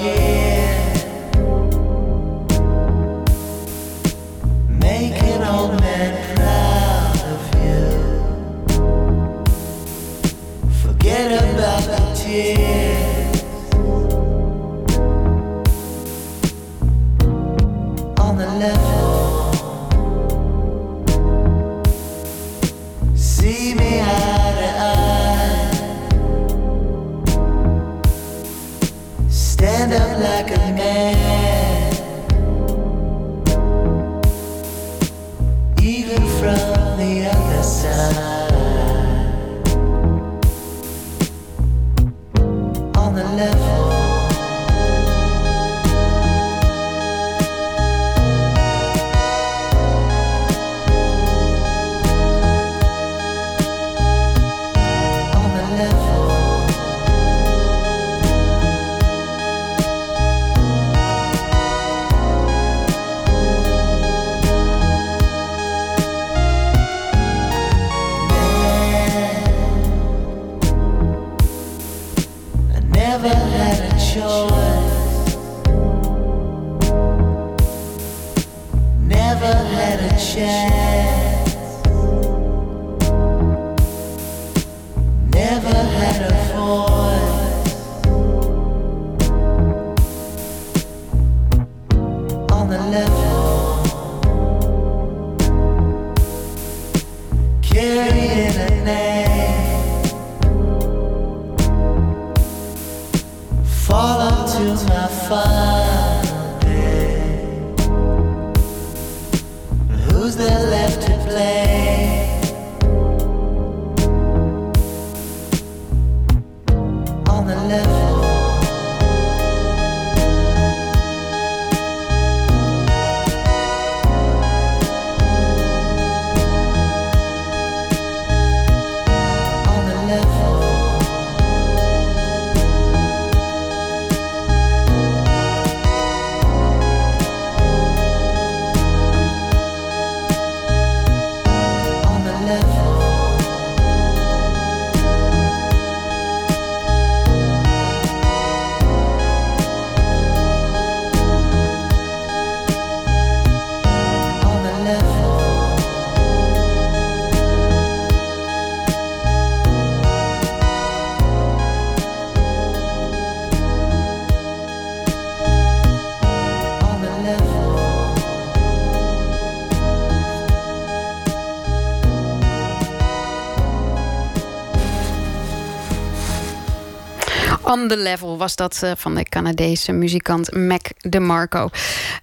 Speaker 8: On the Level
Speaker 3: was dat eh, van de Canadese muzikant Mac DeMarco.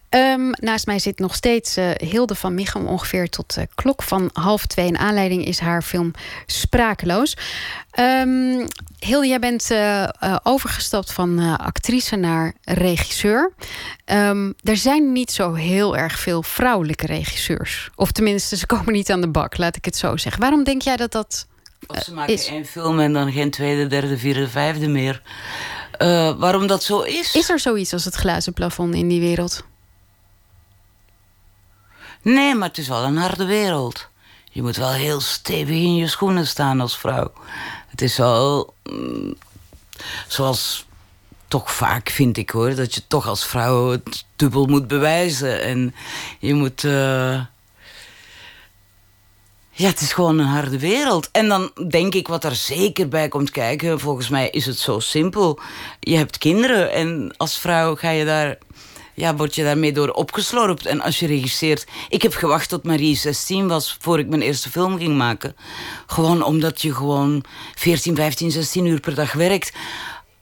Speaker 3: Ehm, naast mij zit nog steeds eh, Hilde van Michem, ongeveer tot de klok van half twee. En aanleiding is haar film Sprakeloos. Ehm, Hilde, jij bent eh, overgestapt van actrice naar regisseur. Ehm, er zijn niet zo heel erg veel vrouwelijke regisseurs. Of tenminste, ze komen niet aan de bak, laat ik het zo zeggen. Waarom denk jij dat dat
Speaker 4: Of ze maken
Speaker 3: is-
Speaker 4: één film en dan geen tweede, derde, vierde, vijfde meer. Eh, waarom dat zo is?
Speaker 3: Is er zoiets als het glazen plafond in die wereld?
Speaker 4: Nee, maar het is wel een harde wereld. Je moet wel heel stevig in je schoenen staan als vrouw. Het is wel... mm, zoals toch vaak vind ik hoor... dat je toch als vrouw het dubbel moet bewijzen. En je moet... eh, Ja, het is gewoon een harde wereld. En dan denk ik wat er zeker bij komt kijken. Volgens mij is het zo simpel. Je hebt kinderen en als vrouw ga je daar, ja, word je daarmee door opgeslorpt. En als je regisseert. Ik heb gewacht tot Marie 16 was voor ik mijn eerste film ging maken. Gewoon omdat je gewoon 14, 15, 16 uur per dag werkt.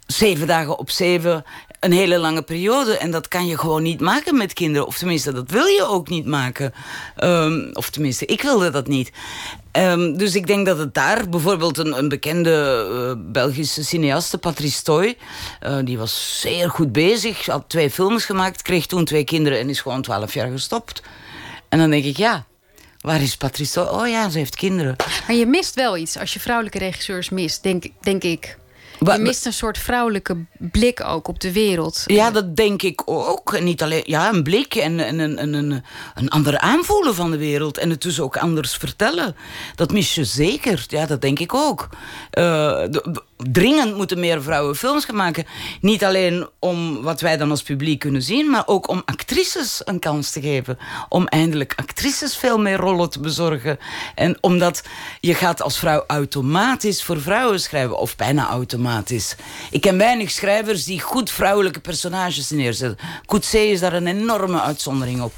Speaker 4: Zeven dagen op zeven, een hele lange periode. En dat kan je gewoon niet maken met kinderen. Of tenminste, dat wil je ook niet maken. Ehm, of tenminste, ik wilde dat niet. Ehm, dus ik denk dat het daar bijvoorbeeld een, een bekende eh, Belgische cineaste, Patrice Toy, eh, die was zeer goed bezig, had twee films gemaakt, kreeg toen twee kinderen en is gewoon twaalf jaar gestopt. En dan denk ik, ja, waar is Patrice Toy? Oh ja, ze heeft kinderen.
Speaker 3: Maar je mist wel iets als je vrouwelijke regisseurs mist, denk, denk ik. Je mist een soort vrouwelijke blik ook op de wereld.
Speaker 4: Ja, dat denk ik ook. En niet alleen ja, een blik en, en een, een, een, een ander aanvoelen van de wereld. En het dus ook anders vertellen. Dat mis je zeker. Ja, dat denk ik ook. De- dringend moeten meer vrouwen films gaan maken. Niet alleen om wat wij dan als publiek kunnen zien, maar ook om actrices een kans te geven. Om eindelijk actrices veel meer rollen te bezorgen. En omdat je gaat als vrouw automatisch voor vrouwen schrijven, of bijna automatisch. Ik ken weinig schrijvers die goed vrouwelijke personages neerzetten. Coetzee is daar een enorme uitzondering op.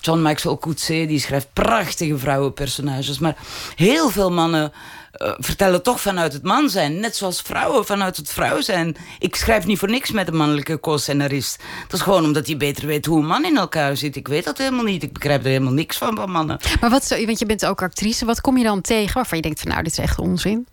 Speaker 4: John Maxwell Coetzee die schrijft prachtige vrouwenpersonages, maar heel veel mannen uh, vertellen toch vanuit het man zijn. Net zoals vrouwen vanuit het vrouw zijn. Ik schrijf niet voor niks met een mannelijke co-scenarist. Dat is gewoon omdat hij beter weet hoe een man in elkaar zit. Ik weet dat helemaal niet. Ik begrijp er helemaal niks van van mannen.
Speaker 3: Maar wat, want je bent ook actrice. Wat kom je dan tegen waarvan je denkt van nou, dit is echt onzin?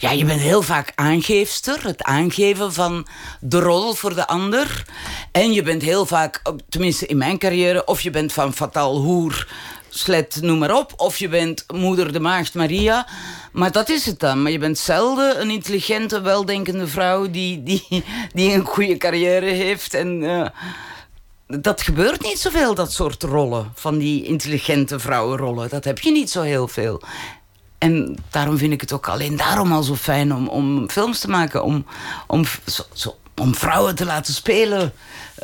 Speaker 4: Ja, je bent heel vaak aangeefster. Het aangeven van de rol voor de ander. En je bent heel vaak, tenminste in mijn carrière... of je bent van fataal hoer slet, noem maar op. Of je bent moeder de maagd Maria. Maar dat is het dan. Maar je bent zelden een intelligente, weldenkende vrouw... die, die, die een goede carrière heeft. En uh, dat gebeurt niet zoveel, dat soort rollen. Van die intelligente vrouwenrollen. Dat heb je niet zo heel veel. En daarom vind ik het ook alleen daarom al zo fijn om, om films te maken. Om, om, om vrouwen te laten spelen.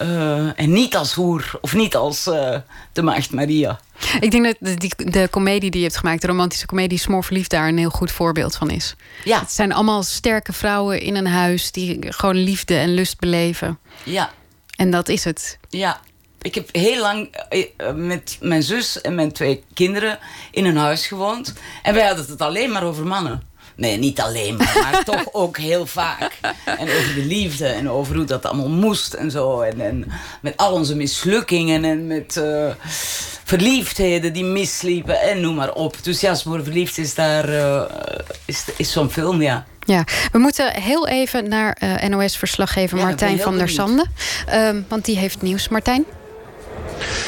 Speaker 4: Uh, en niet als hoer of niet als uh, de maagd Maria.
Speaker 3: Ik denk dat de, die, de comedie die je hebt gemaakt, de romantische comedie Smoor Verliefd, daar een heel goed voorbeeld van is.
Speaker 4: Ja.
Speaker 3: Het zijn allemaal sterke vrouwen in een huis die gewoon liefde en lust beleven.
Speaker 4: Ja.
Speaker 3: En dat is het.
Speaker 4: Ja. Ik heb heel lang met mijn zus en mijn twee kinderen in een huis gewoond. En wij hadden het alleen maar over mannen. Nee, niet alleen maar, maar toch ook heel vaak. En over de liefde en over hoe dat allemaal moest en zo. En, en met al onze mislukkingen en met uh, verliefdheden die misliepen en noem maar op. Dus ja, Smoor Verliefd is daar, uh, is, is zo'n film, ja.
Speaker 3: Ja, we moeten heel even naar uh, NOS-verslaggever
Speaker 4: Ja,
Speaker 3: Martijn van der Sande. Um, want die heeft nieuws. Martijn?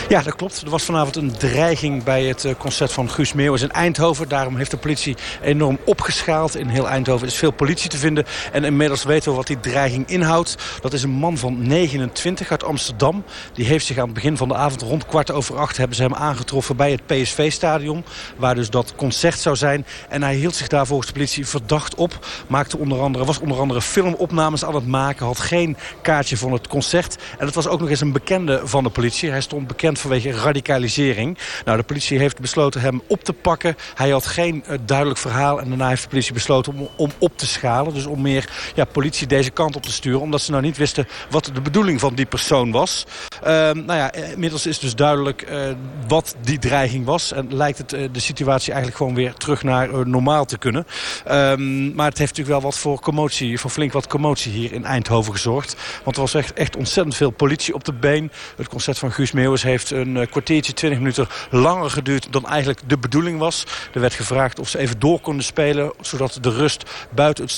Speaker 7: Ja, dat klopt. Er was vanavond een dreiging bij het eh, concert van Guus Meeuwis in Eindhoven. Daarom heeft de politie enorm opgeschaald. In heel Eindhoven is veel politie te vinden. En inmiddels weten we wat die dreiging inhoudt. Dat is een man van 29 uit Amsterdam. Die heeft zich aan het begin van de avond rond kwart over acht... hebben ze hem aangetroffen bij het PSV-stadion. Waar dus dat concert zou zijn. En hij hield zich daar volgens de politie verdacht op. Maakte onder andere, was onder andere filmopnames aan het maken. Had geen kaartje van het concert. En het was ook nog eens een bekende van de politie. Hij stond bekend vanwege radicalisering. Nou, de politie heeft besloten hem op te pakken. Hij had geen uh, duidelijk verhaal. En daarna heeft de politie besloten om, om op te schalen. Dus om meer ja, politie deze kant op te sturen. Omdat ze nou niet wisten wat de bedoeling van die persoon was. Uh, nou ja, inmiddels is dus duidelijk uh, wat die dreiging was. En lijkt het de situatie eigenlijk gewoon weer terug naar normaal te kunnen. Um, maar het heeft natuurlijk wel wat voor commotie, voor flink wat commotie hier in Eindhoven gezorgd. Want er was echt, echt ontzettend veel politie op de been. Het concert van Guus Meeuwis heeft een kwartiertje, 20 minuten langer geduurd dan eigenlijk de bedoeling was. Er werd gevraagd of ze even door konden spelen, zodat de rust buiten het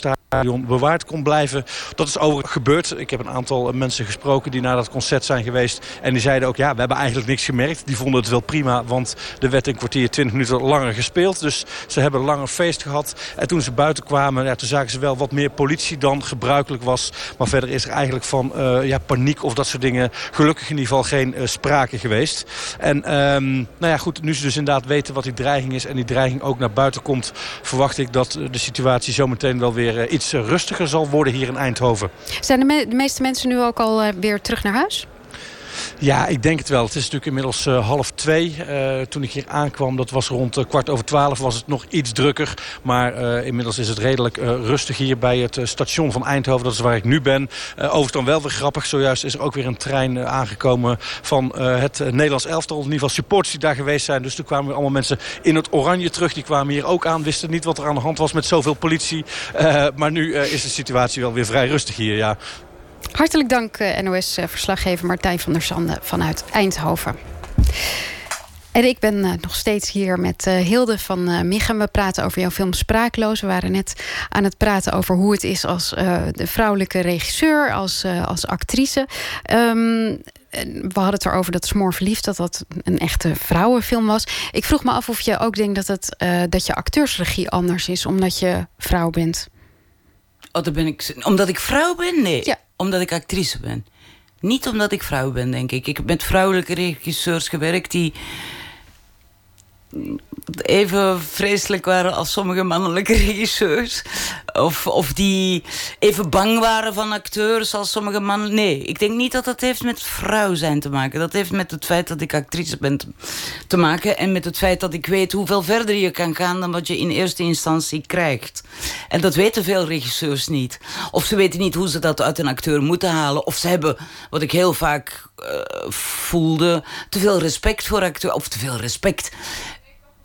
Speaker 7: bewaard kon blijven. Dat is overigens gebeurd. Ik heb een aantal mensen gesproken die naar dat concert zijn geweest. En die zeiden ook, ja, we hebben eigenlijk niks gemerkt. Die vonden het wel prima, want er werd een kwartier, 20 minuten langer gespeeld. Dus ze hebben een langer feest gehad. En toen ze buiten kwamen, ja, toen zagen ze wel wat meer politie dan gebruikelijk was. Maar verder is er eigenlijk van uh, ja, paniek of dat soort dingen gelukkig in ieder geval geen uh, sprake geweest. En um, nou ja, goed, nu ze dus inderdaad weten wat die dreiging is... en die dreiging ook naar buiten komt... verwacht ik dat de situatie zometeen wel weer rustiger zal worden hier in Eindhoven.
Speaker 3: Zijn de, de meeste mensen nu ook al uh, weer terug naar huis?
Speaker 7: Ja, ik denk het wel. Het is natuurlijk inmiddels uh, half twee. Uh, toen ik hier aankwam, dat was rond uh, kwart over twaalf, was het nog iets drukker. Maar inmiddels is het redelijk rustig hier bij het station van Eindhoven. Dat is waar ik nu ben. overigens wel weer grappig. Zojuist is er ook weer een trein aangekomen van het Nederlands elftal. In ieder geval supporters die daar geweest zijn. Dus toen kwamen weer allemaal mensen in het oranje terug. Die kwamen hier ook aan. Wisten niet wat er aan de hand was met zoveel politie. maar nu is de situatie wel weer vrij rustig hier, ja.
Speaker 3: Hartelijk dank NOS-verslaggever Martijn van der Sande vanuit Eindhoven. En ik ben uh, nog steeds hier met uh, Hilde van uh, Michem. We praten over jouw film Spraakloos. We waren net aan het praten over hoe het is als de vrouwelijke regisseur, als, als actrice. Um, we hadden het erover dat Smoor Verliefd... dat dat een echte vrouwenfilm was. Ik vroeg me af of je ook denkt dat, het, dat je acteursregie anders is... omdat je vrouw bent.
Speaker 4: Oh, ben ik... Omdat ik vrouw ben? Nee.
Speaker 3: Ja.
Speaker 4: Omdat ik actrice ben. Niet omdat ik vrouw ben, denk ik. Ik heb met vrouwelijke regisseurs gewerkt die even vreselijk waren als sommige mannelijke regisseurs. Of, of die even bang waren van acteurs als sommige mannen. Nee, ik denk niet dat dat heeft met vrouw zijn te maken. Dat heeft met het feit dat ik actrice ben te, maken. En met het feit dat ik weet hoeveel verder je kan gaan dan wat je in eerste instantie krijgt. En dat weten veel regisseurs niet. Of ze weten niet hoe ze dat uit een acteur moeten halen. Of ze hebben, wat ik heel vaak eh, voelde, te veel respect voor acteurs. Of te veel respect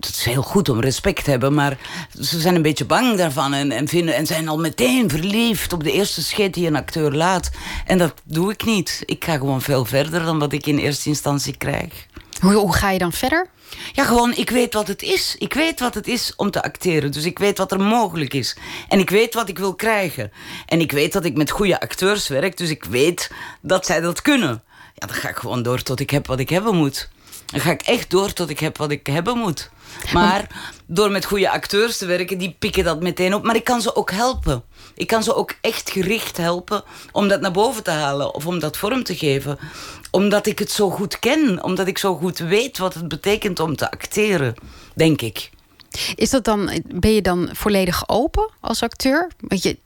Speaker 4: het is heel goed om respect te hebben, maar ze zijn een beetje bang daarvan en, en, vinden, en zijn al meteen verliefd op de eerste scheet die een acteur laat. En dat doe ik niet. Ik ga gewoon veel verder dan wat ik in eerste instantie krijg.
Speaker 3: Hoe, hoe ga je dan verder?
Speaker 4: Ja, gewoon, ik weet wat het is. Ik weet wat het is om te acteren. Dus ik weet wat er mogelijk is. En ik weet wat ik wil krijgen. En ik weet dat ik met goede acteurs werk, dus ik weet dat zij dat kunnen. Ja, dan ga ik gewoon door tot ik heb wat ik hebben moet. Dan ga ik echt door tot ik heb wat ik hebben moet. Maar door met goede acteurs te werken, die pikken dat meteen op. Maar ik kan ze ook helpen. Ik kan ze ook echt gericht helpen om dat naar boven te halen of om dat vorm te geven. Omdat ik het zo goed ken, omdat ik zo goed weet wat het betekent om te acteren, denk ik.
Speaker 3: Is dat dan, ben je dan volledig open als acteur? Want je,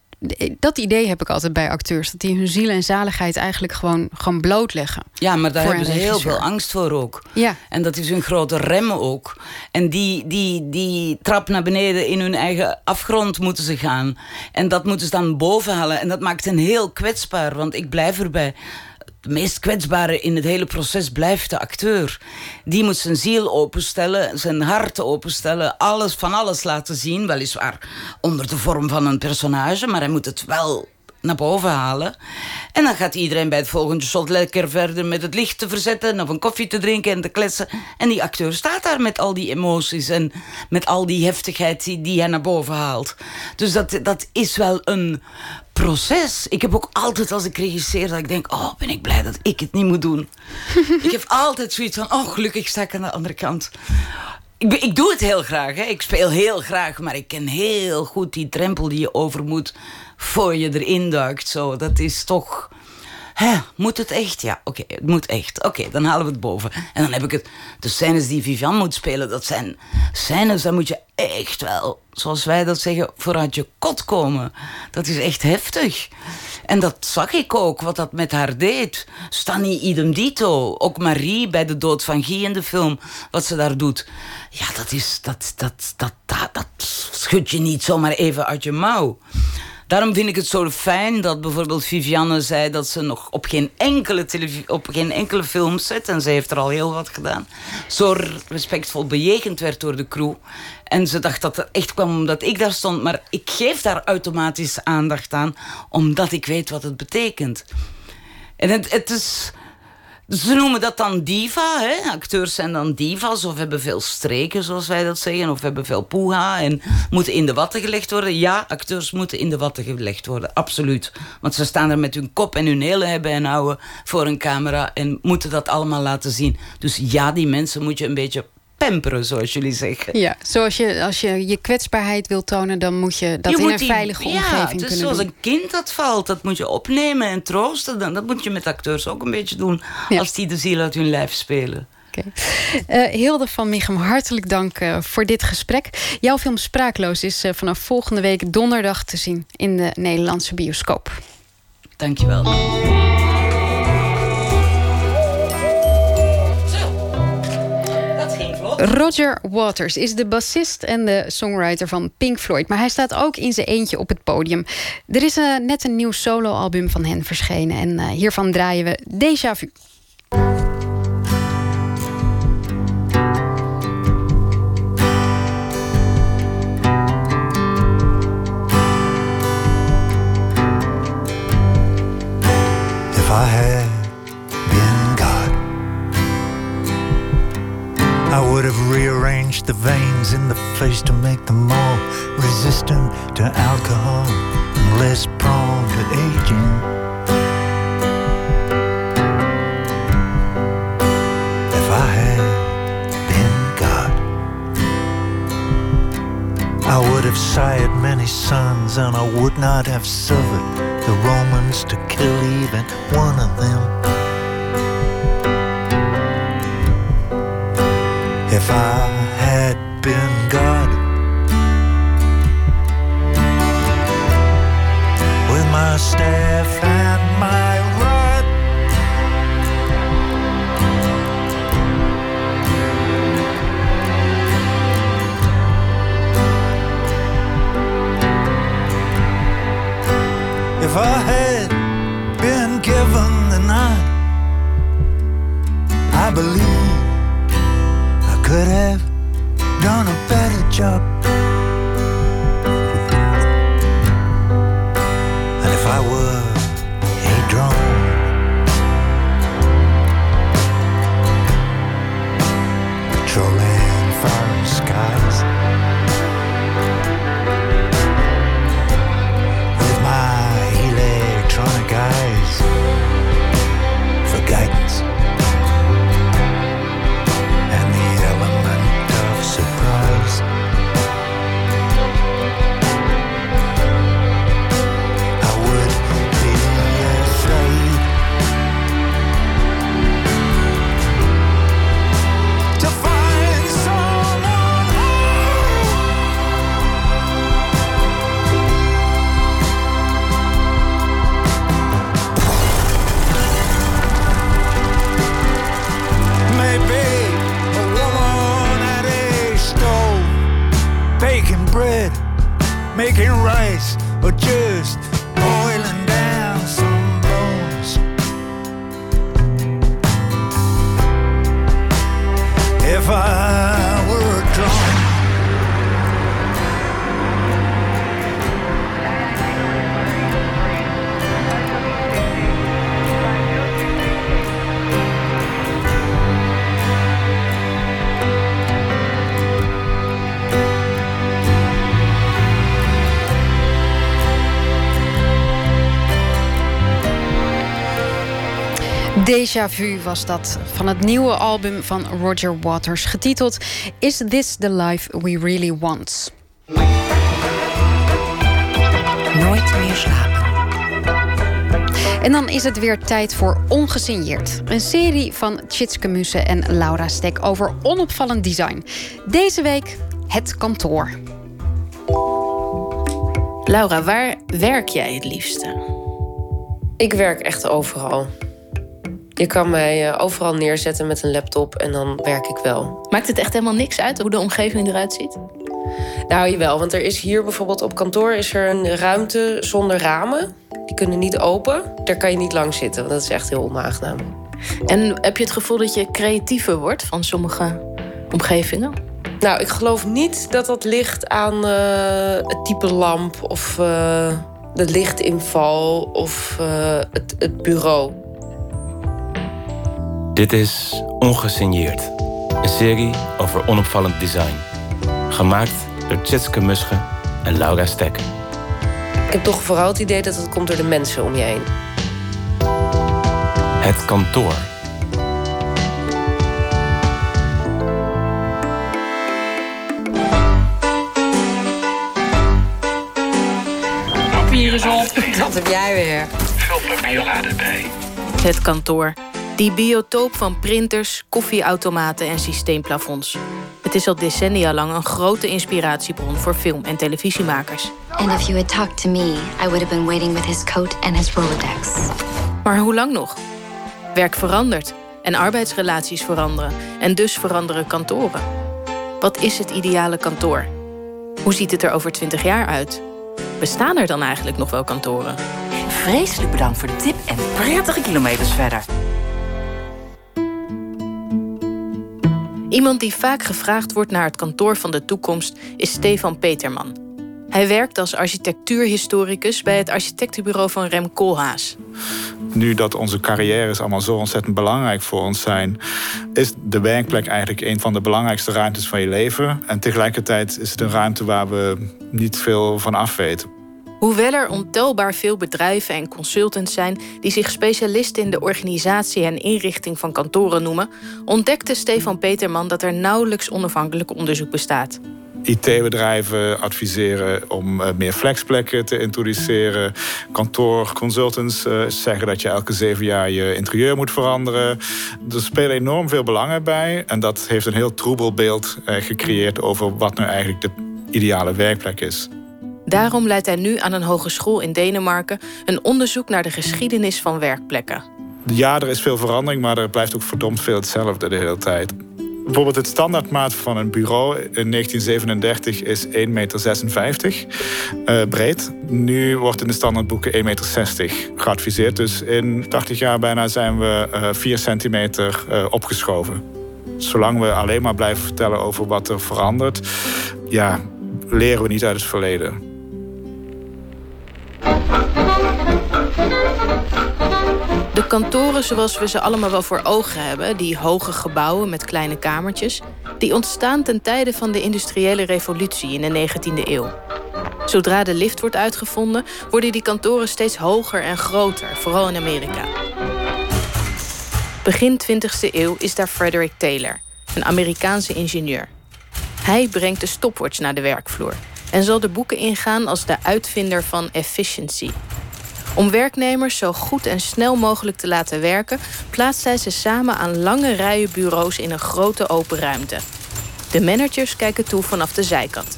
Speaker 3: dat idee heb ik altijd bij acteurs. Dat die hun ziel en zaligheid eigenlijk gewoon, gewoon blootleggen.
Speaker 4: Ja, maar daar hebben ze heel veel angst voor ook.
Speaker 3: Ja.
Speaker 4: En dat is hun grote rem ook. En die, die, die trap naar beneden in hun eigen afgrond moeten ze gaan. En dat moeten ze dan boven halen. En dat maakt hen heel kwetsbaar. Want ik blijf erbij. Het meest kwetsbare in het hele proces blijft de acteur. Die moet zijn ziel openstellen, zijn hart openstellen, alles van alles laten zien. Weliswaar onder de vorm van een personage, maar hij moet het wel naar boven halen. En dan gaat iedereen bij het volgende shot lekker verder met het licht te verzetten... of een koffie te drinken en te kletsen. En die acteur staat daar met al die emoties... en met al die heftigheid die, die hij naar boven haalt. Dus dat, dat is wel een proces. Ik heb ook altijd als ik regisseer dat ik denk... oh, ben ik blij dat ik het niet moet doen. ik heb altijd zoiets van... oh, gelukkig sta ik aan de andere kant. Ik, ik doe het heel graag, hè. ik speel heel graag... maar ik ken heel goed die drempel die je over moet... voor je erin duikt. Zo, dat is toch... Hè, moet het echt? Ja, oké, het moet echt. Oké, dan halen we het boven. En dan heb ik het... De scènes die Vivian moet spelen, dat zijn scènes... daar moet je echt wel, zoals wij dat zeggen... vooruit je kot komen. Dat is echt heftig. En dat zag ik ook, wat dat met haar deed. Stanny idem dito. Ook Marie bij de dood van Guy in de film. Wat ze daar doet. Ja, dat is... Dat, dat, dat, dat, dat schud je niet zomaar even uit je mouw. Daarom vind ik het zo fijn dat bijvoorbeeld Vivianne zei dat ze nog op geen enkele, op geen enkele filmset, en ze heeft er al heel wat gedaan, zo respectvol bejegend werd door de crew. En ze dacht dat het echt kwam omdat ik daar stond, maar ik geef daar automatisch aandacht aan, omdat ik weet wat het betekent. En het, het is. Ze noemen dat dan diva. Hè? Acteurs zijn dan divas of hebben veel streken, zoals wij dat zeggen. Of hebben veel poeha en moeten in de watten gelegd worden. Ja, acteurs moeten in de watten gelegd worden, absoluut. Want ze staan er met hun kop en hun hele hebben en houden voor een camera en moeten dat allemaal laten zien. Dus ja, die mensen moet je een beetje pamperen, zoals jullie zeggen.
Speaker 3: Ja, zoals je, als je je kwetsbaarheid wil tonen, dan moet je dat
Speaker 4: Je
Speaker 3: in
Speaker 4: moet
Speaker 3: een
Speaker 4: die-
Speaker 3: veilige
Speaker 4: ja,
Speaker 3: omgeving
Speaker 4: het is
Speaker 3: kunnen
Speaker 4: zoals
Speaker 3: doen.
Speaker 4: een kind dat valt. Dat moet je opnemen en troosten. Dan. Dat moet je met acteurs ook een beetje doen.
Speaker 3: Ja.
Speaker 4: Als die de ziel uit hun lijf spelen.
Speaker 3: Oké. Eh, Hilde van Michem, hartelijk dank eh, voor dit gesprek. Jouw film Spraakloos is eh, vanaf volgende week donderdag te zien in de Nederlandse bioscoop.
Speaker 4: Dankjewel.
Speaker 3: Roger Waters is de bassist en de songwriter van Pink Floyd. Maar hij staat ook in zijn eentje op het podium. Er is eh, net een nieuw soloalbum van hen verschenen. En eh, hiervan draaien we Déjà Vu.
Speaker 9: The veins in the face to make them more resistant to alcohol and less prone to aging. If I had been God, I would have sired many sons, and I would not have suffered the Romans to kill even one of them. If I had been God. With my staff and my rod, if I had been given the night, I believe I could have done a better job. And if I were
Speaker 3: Déjà vu was dat van het nieuwe album van Roger Waters, getiteld Is This the Life We Really Want?
Speaker 2: Nooit meer slapen.
Speaker 3: En dan is het weer tijd voor Ongesigneerd. Een serie van Tjitske Mussen en Laura Stek over onopvallend design. Deze week het kantoor.
Speaker 10: Laura, waar werk jij het liefste?
Speaker 11: Ik werk echt overal. Je kan mij eh, overal neerzetten met een laptop en dan werk ik wel.
Speaker 10: Maakt het echt helemaal niks uit hoe de omgeving eruit ziet?
Speaker 11: Nou, jawel, want er is hier bijvoorbeeld op kantoor is er een ruimte zonder ramen. Die kunnen niet open. Daar kan je niet lang zitten, want dat is echt heel onaangenaam.
Speaker 10: En heb je het gevoel dat je creatiever wordt van sommige omgevingen?
Speaker 11: Nou, ik geloof niet dat dat ligt aan eh, het type lamp of eh, de lichtinval of het, het bureau.
Speaker 12: Dit is Ongesigneerd. Een serie over onopvallend design. Gemaakt door Tjitske Musche en Laura Stek.
Speaker 11: Ik heb toch vooral het idee dat het komt door de mensen om je heen.
Speaker 12: Het kantoor.
Speaker 10: Papier is op.
Speaker 6: Dat heb jij weer.
Speaker 10: Het kantoor. Die biotoop van printers, koffieautomaten en systeemplafonds. Het is al decennia lang een grote inspiratiebron voor film- en televisiemakers.
Speaker 13: And if you had talked to me, I would have been waiting with his coat and his Rolodex.
Speaker 10: Maar hoe lang nog? Werk verandert en arbeidsrelaties veranderen en dus veranderen kantoren. Wat is het ideale kantoor? Hoe ziet het er over 20 jaar uit? Bestaan er dan eigenlijk nog wel kantoren?
Speaker 2: Vreselijk bedankt voor de tip en prettige kilometers verder.
Speaker 10: Iemand die vaak gevraagd wordt naar het kantoor van de toekomst is Stefan Peterman. Hij werkt als architectuurhistoricus bij het architectenbureau van Rem Koolhaas.
Speaker 14: Nu dat onze carrières allemaal zo ontzettend belangrijk voor ons zijn, is de werkplek eigenlijk een van de belangrijkste ruimtes van je leven. En tegelijkertijd is het een ruimte waar we niet veel van afweten.
Speaker 10: Hoewel er ontelbaar veel bedrijven en consultants zijn die zich specialisten in de organisatie en inrichting van kantoren noemen, ontdekte Stefan Peterman dat er nauwelijks onafhankelijk onderzoek bestaat.
Speaker 14: IT-bedrijven adviseren om eh, meer flexplekken te introduceren. Kantoorconsultants eh, zeggen dat je elke zeven jaar je interieur moet veranderen. Er spelen enorm veel belangen bij. En dat heeft een heel troebel beeld eh, gecreëerd over wat nu eigenlijk de ideale werkplek is.
Speaker 10: Daarom leidt hij nu aan een hogeschool in Denemarken een onderzoek naar de geschiedenis van werkplekken.
Speaker 14: Ja, er is veel verandering, maar er blijft ook verdomd veel hetzelfde de hele tijd. Bijvoorbeeld het standaardmaat van een bureau in 1937 is 1,56 meter uh, breed. Nu wordt in de standaardboeken 1,60 meter geadviseerd. Dus in 80 jaar bijna zijn we uh, 4 centimeter uh, opgeschoven. Zolang we alleen maar blijven vertellen over wat er verandert... ja, leren we niet uit het verleden.
Speaker 10: De kantoren zoals we ze allemaal wel voor ogen hebben, die hoge gebouwen met kleine kamertjes, die ontstaan ten tijde van de industriële revolutie in de 19e eeuw. Zodra de lift wordt uitgevonden, worden die kantoren steeds hoger en groter, vooral in Amerika. Begin 20e eeuw is daar Frederick Taylor, een Amerikaanse ingenieur. Hij brengt de stopwatch naar de werkvloer en zal de boeken ingaan als de uitvinder van efficiency. Om werknemers zo goed en snel mogelijk te laten werken, plaatst hij ze samen aan lange rijen bureaus in een grote open ruimte. De managers kijken toe vanaf de zijkant.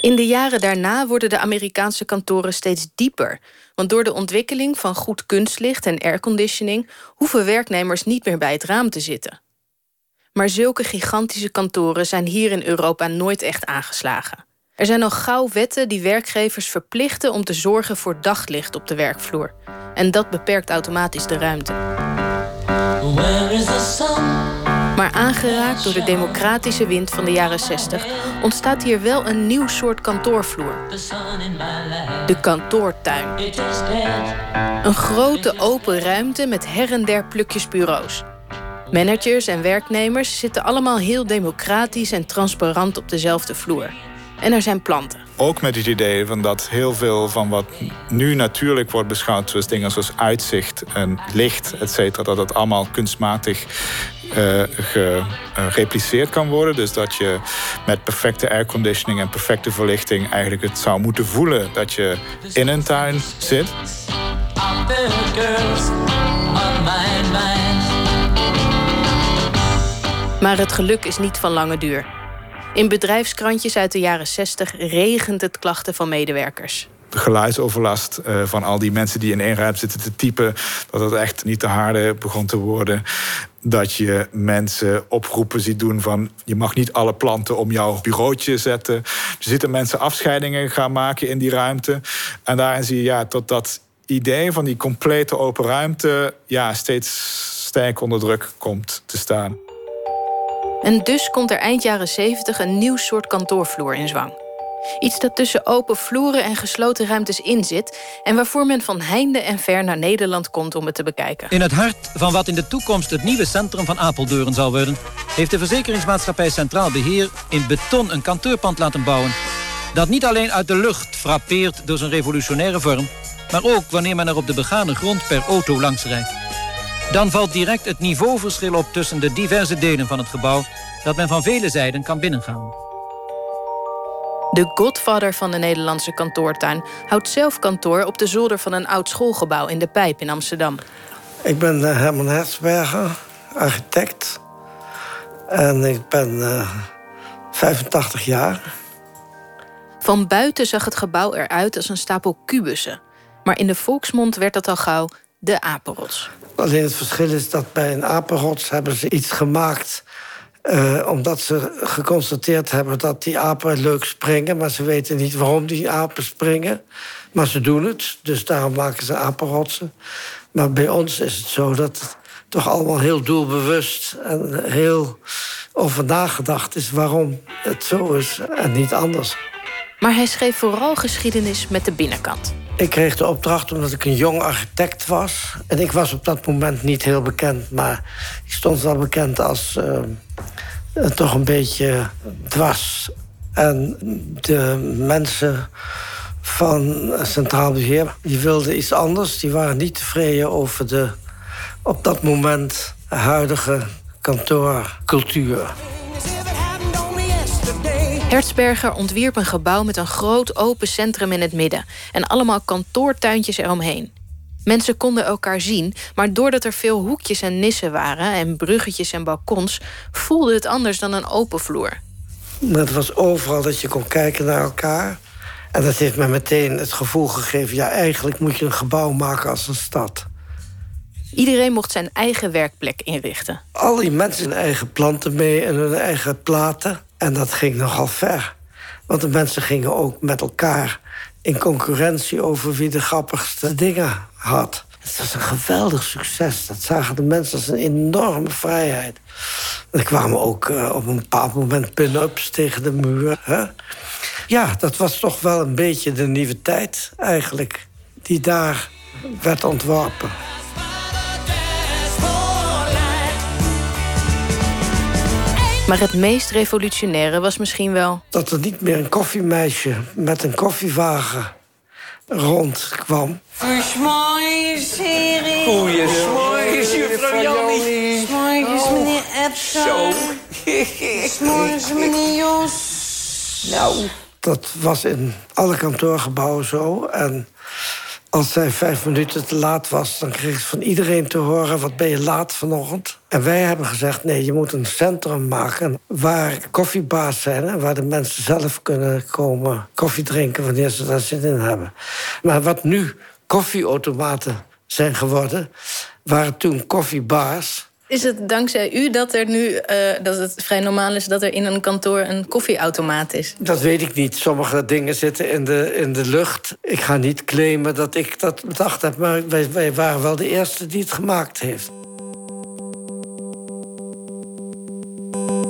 Speaker 10: In de jaren daarna worden de Amerikaanse kantoren steeds dieper. Want door de ontwikkeling van goed kunstlicht en airconditioning hoeven werknemers niet meer bij het raam te zitten. Maar zulke gigantische kantoren zijn hier in Europa nooit echt aangeslagen. Er zijn al gauw wetten die werkgevers verplichten om te zorgen voor daglicht op de werkvloer. En dat beperkt automatisch de ruimte. Maar aangeraakt door de democratische wind van de jaren 60 ontstaat hier wel een nieuw soort kantoorvloer. De kantoortuin. Een grote open ruimte met her en der plukjes bureaus. Managers en werknemers zitten allemaal heel democratisch en transparant op dezelfde vloer. En er zijn planten.
Speaker 14: Ook met het idee van dat heel veel van wat nu natuurlijk wordt beschouwd, zoals dingen zoals uitzicht en licht, et cetera, dat het allemaal kunstmatig uh, gerepliceerd kan worden. Dus dat je met perfecte airconditioning en perfecte verlichting eigenlijk het zou moeten voelen dat je in een tuin zit.
Speaker 10: Maar het geluk is niet van lange duur. In bedrijfskrantjes uit de jaren 60 regent het klachten van medewerkers.
Speaker 14: De geluidsoverlast uh, van al die mensen die in één ruimte zitten te typen, dat het echt niet te harde begon te worden. Dat je mensen oproepen ziet doen van je mag niet alle planten om jouw bureautje zetten. Er zitten mensen afscheidingen gaan maken in die ruimte. En daarin zie je ja, tot dat idee van die complete open ruimte ja, steeds sterk onder druk komt te staan.
Speaker 10: En dus komt er eind jaren 70 een nieuw soort kantoorvloer in zwang. Iets dat tussen open vloeren en gesloten ruimtes in zit... en waarvoor men van heinde en ver naar Nederland komt om het te bekijken.
Speaker 15: In het hart van wat in de toekomst het nieuwe centrum van Apeldoorn zal worden... heeft de verzekeringsmaatschappij Centraal Beheer in beton een kantoorpand laten bouwen... dat niet alleen uit de lucht frappeert door zijn revolutionaire vorm... maar ook wanneer men er op de begane grond per auto langs rijdt. Dan valt direct het niveauverschil op tussen de diverse delen van het gebouw... dat men van vele zijden kan binnengaan.
Speaker 10: De godvader van de Nederlandse kantoortuin houdt zelf kantoor op de zolder van een oud schoolgebouw in de Pijp in Amsterdam.
Speaker 16: Ik ben uh, Herman Hertzberger, architect. En ik ben uh, 85 jaar.
Speaker 10: Van buiten zag het gebouw eruit als een stapel kubussen. Maar in de volksmond werd dat al gauw de apenrots.
Speaker 16: Alleen het verschil is dat bij een apenrots hebben ze iets gemaakt... Uh, omdat ze geconstateerd hebben dat die apen leuk springen... maar ze weten niet waarom die apen springen. Maar ze doen het, dus daarom maken ze apenrotsen. Maar bij ons is het zo dat het toch allemaal heel doelbewust... en heel over nagedacht is waarom het zo is en niet anders.
Speaker 10: Maar hij schreef vooral geschiedenis met de binnenkant.
Speaker 16: Ik kreeg de opdracht omdat ik een jong architect was. En ik was op dat moment niet heel bekend, maar ik stond wel bekend als uh, toch een beetje dwars. En de mensen van Centraal Beheer die wilden iets anders. Die waren niet tevreden over de op dat moment huidige kantoorcultuur.
Speaker 10: Hertzberger ontwierp een gebouw met een groot open centrum in het midden en allemaal kantoortuintjes eromheen. Mensen konden elkaar zien, maar doordat er veel hoekjes en nissen waren en bruggetjes en balkons, voelde het anders dan een open vloer.
Speaker 16: Het was overal dat je kon kijken naar elkaar. En dat heeft me meteen het gevoel gegeven: ja, eigenlijk moet je een gebouw maken als een stad.
Speaker 10: Iedereen mocht zijn eigen werkplek inrichten.
Speaker 16: Al die mensen hun eigen planten mee en hun eigen platen. En dat ging nogal ver. Want de mensen gingen ook met elkaar in concurrentie over wie de grappigste dingen had. Het was een geweldig succes. Dat zagen de mensen als een enorme vrijheid. Er kwamen ook uh, op een bepaald moment pin-ups tegen de muur. Ja, dat was toch wel een beetje de nieuwe tijd eigenlijk. Die daar werd ontworpen.
Speaker 10: Maar het meest revolutionaire was misschien wel...
Speaker 16: Dat er niet meer een koffiemeisje met een koffiewagen rondkwam.
Speaker 8: Versmooiers, serie.
Speaker 16: Goeie smoorjes,
Speaker 8: juffrouw
Speaker 16: Jannie.
Speaker 8: Smoorjes, meneer Epstein. Smoorjes, meneer Jos.
Speaker 16: Nou. Dat was in alle kantoorgebouwen zo. En als zij vijf minuten te laat was... dan kreeg ze van iedereen te horen, wat ben je laat vanochtend? En wij hebben gezegd, nee, je moet een centrum maken... waar koffiebaas zijn en waar de mensen zelf kunnen komen koffie drinken... wanneer ze daar zin in hebben. Maar wat nu koffieautomaten zijn geworden... waren toen koffiebars...
Speaker 10: Is het dankzij u dat er nu eh, dat het vrij normaal is dat er in een kantoor een koffieautomaat is?
Speaker 16: Dat weet ik niet. Sommige dingen zitten in de, in de lucht. Ik ga niet claimen dat ik dat bedacht heb, maar wij, wij waren wel de eerste die het gemaakt heeft.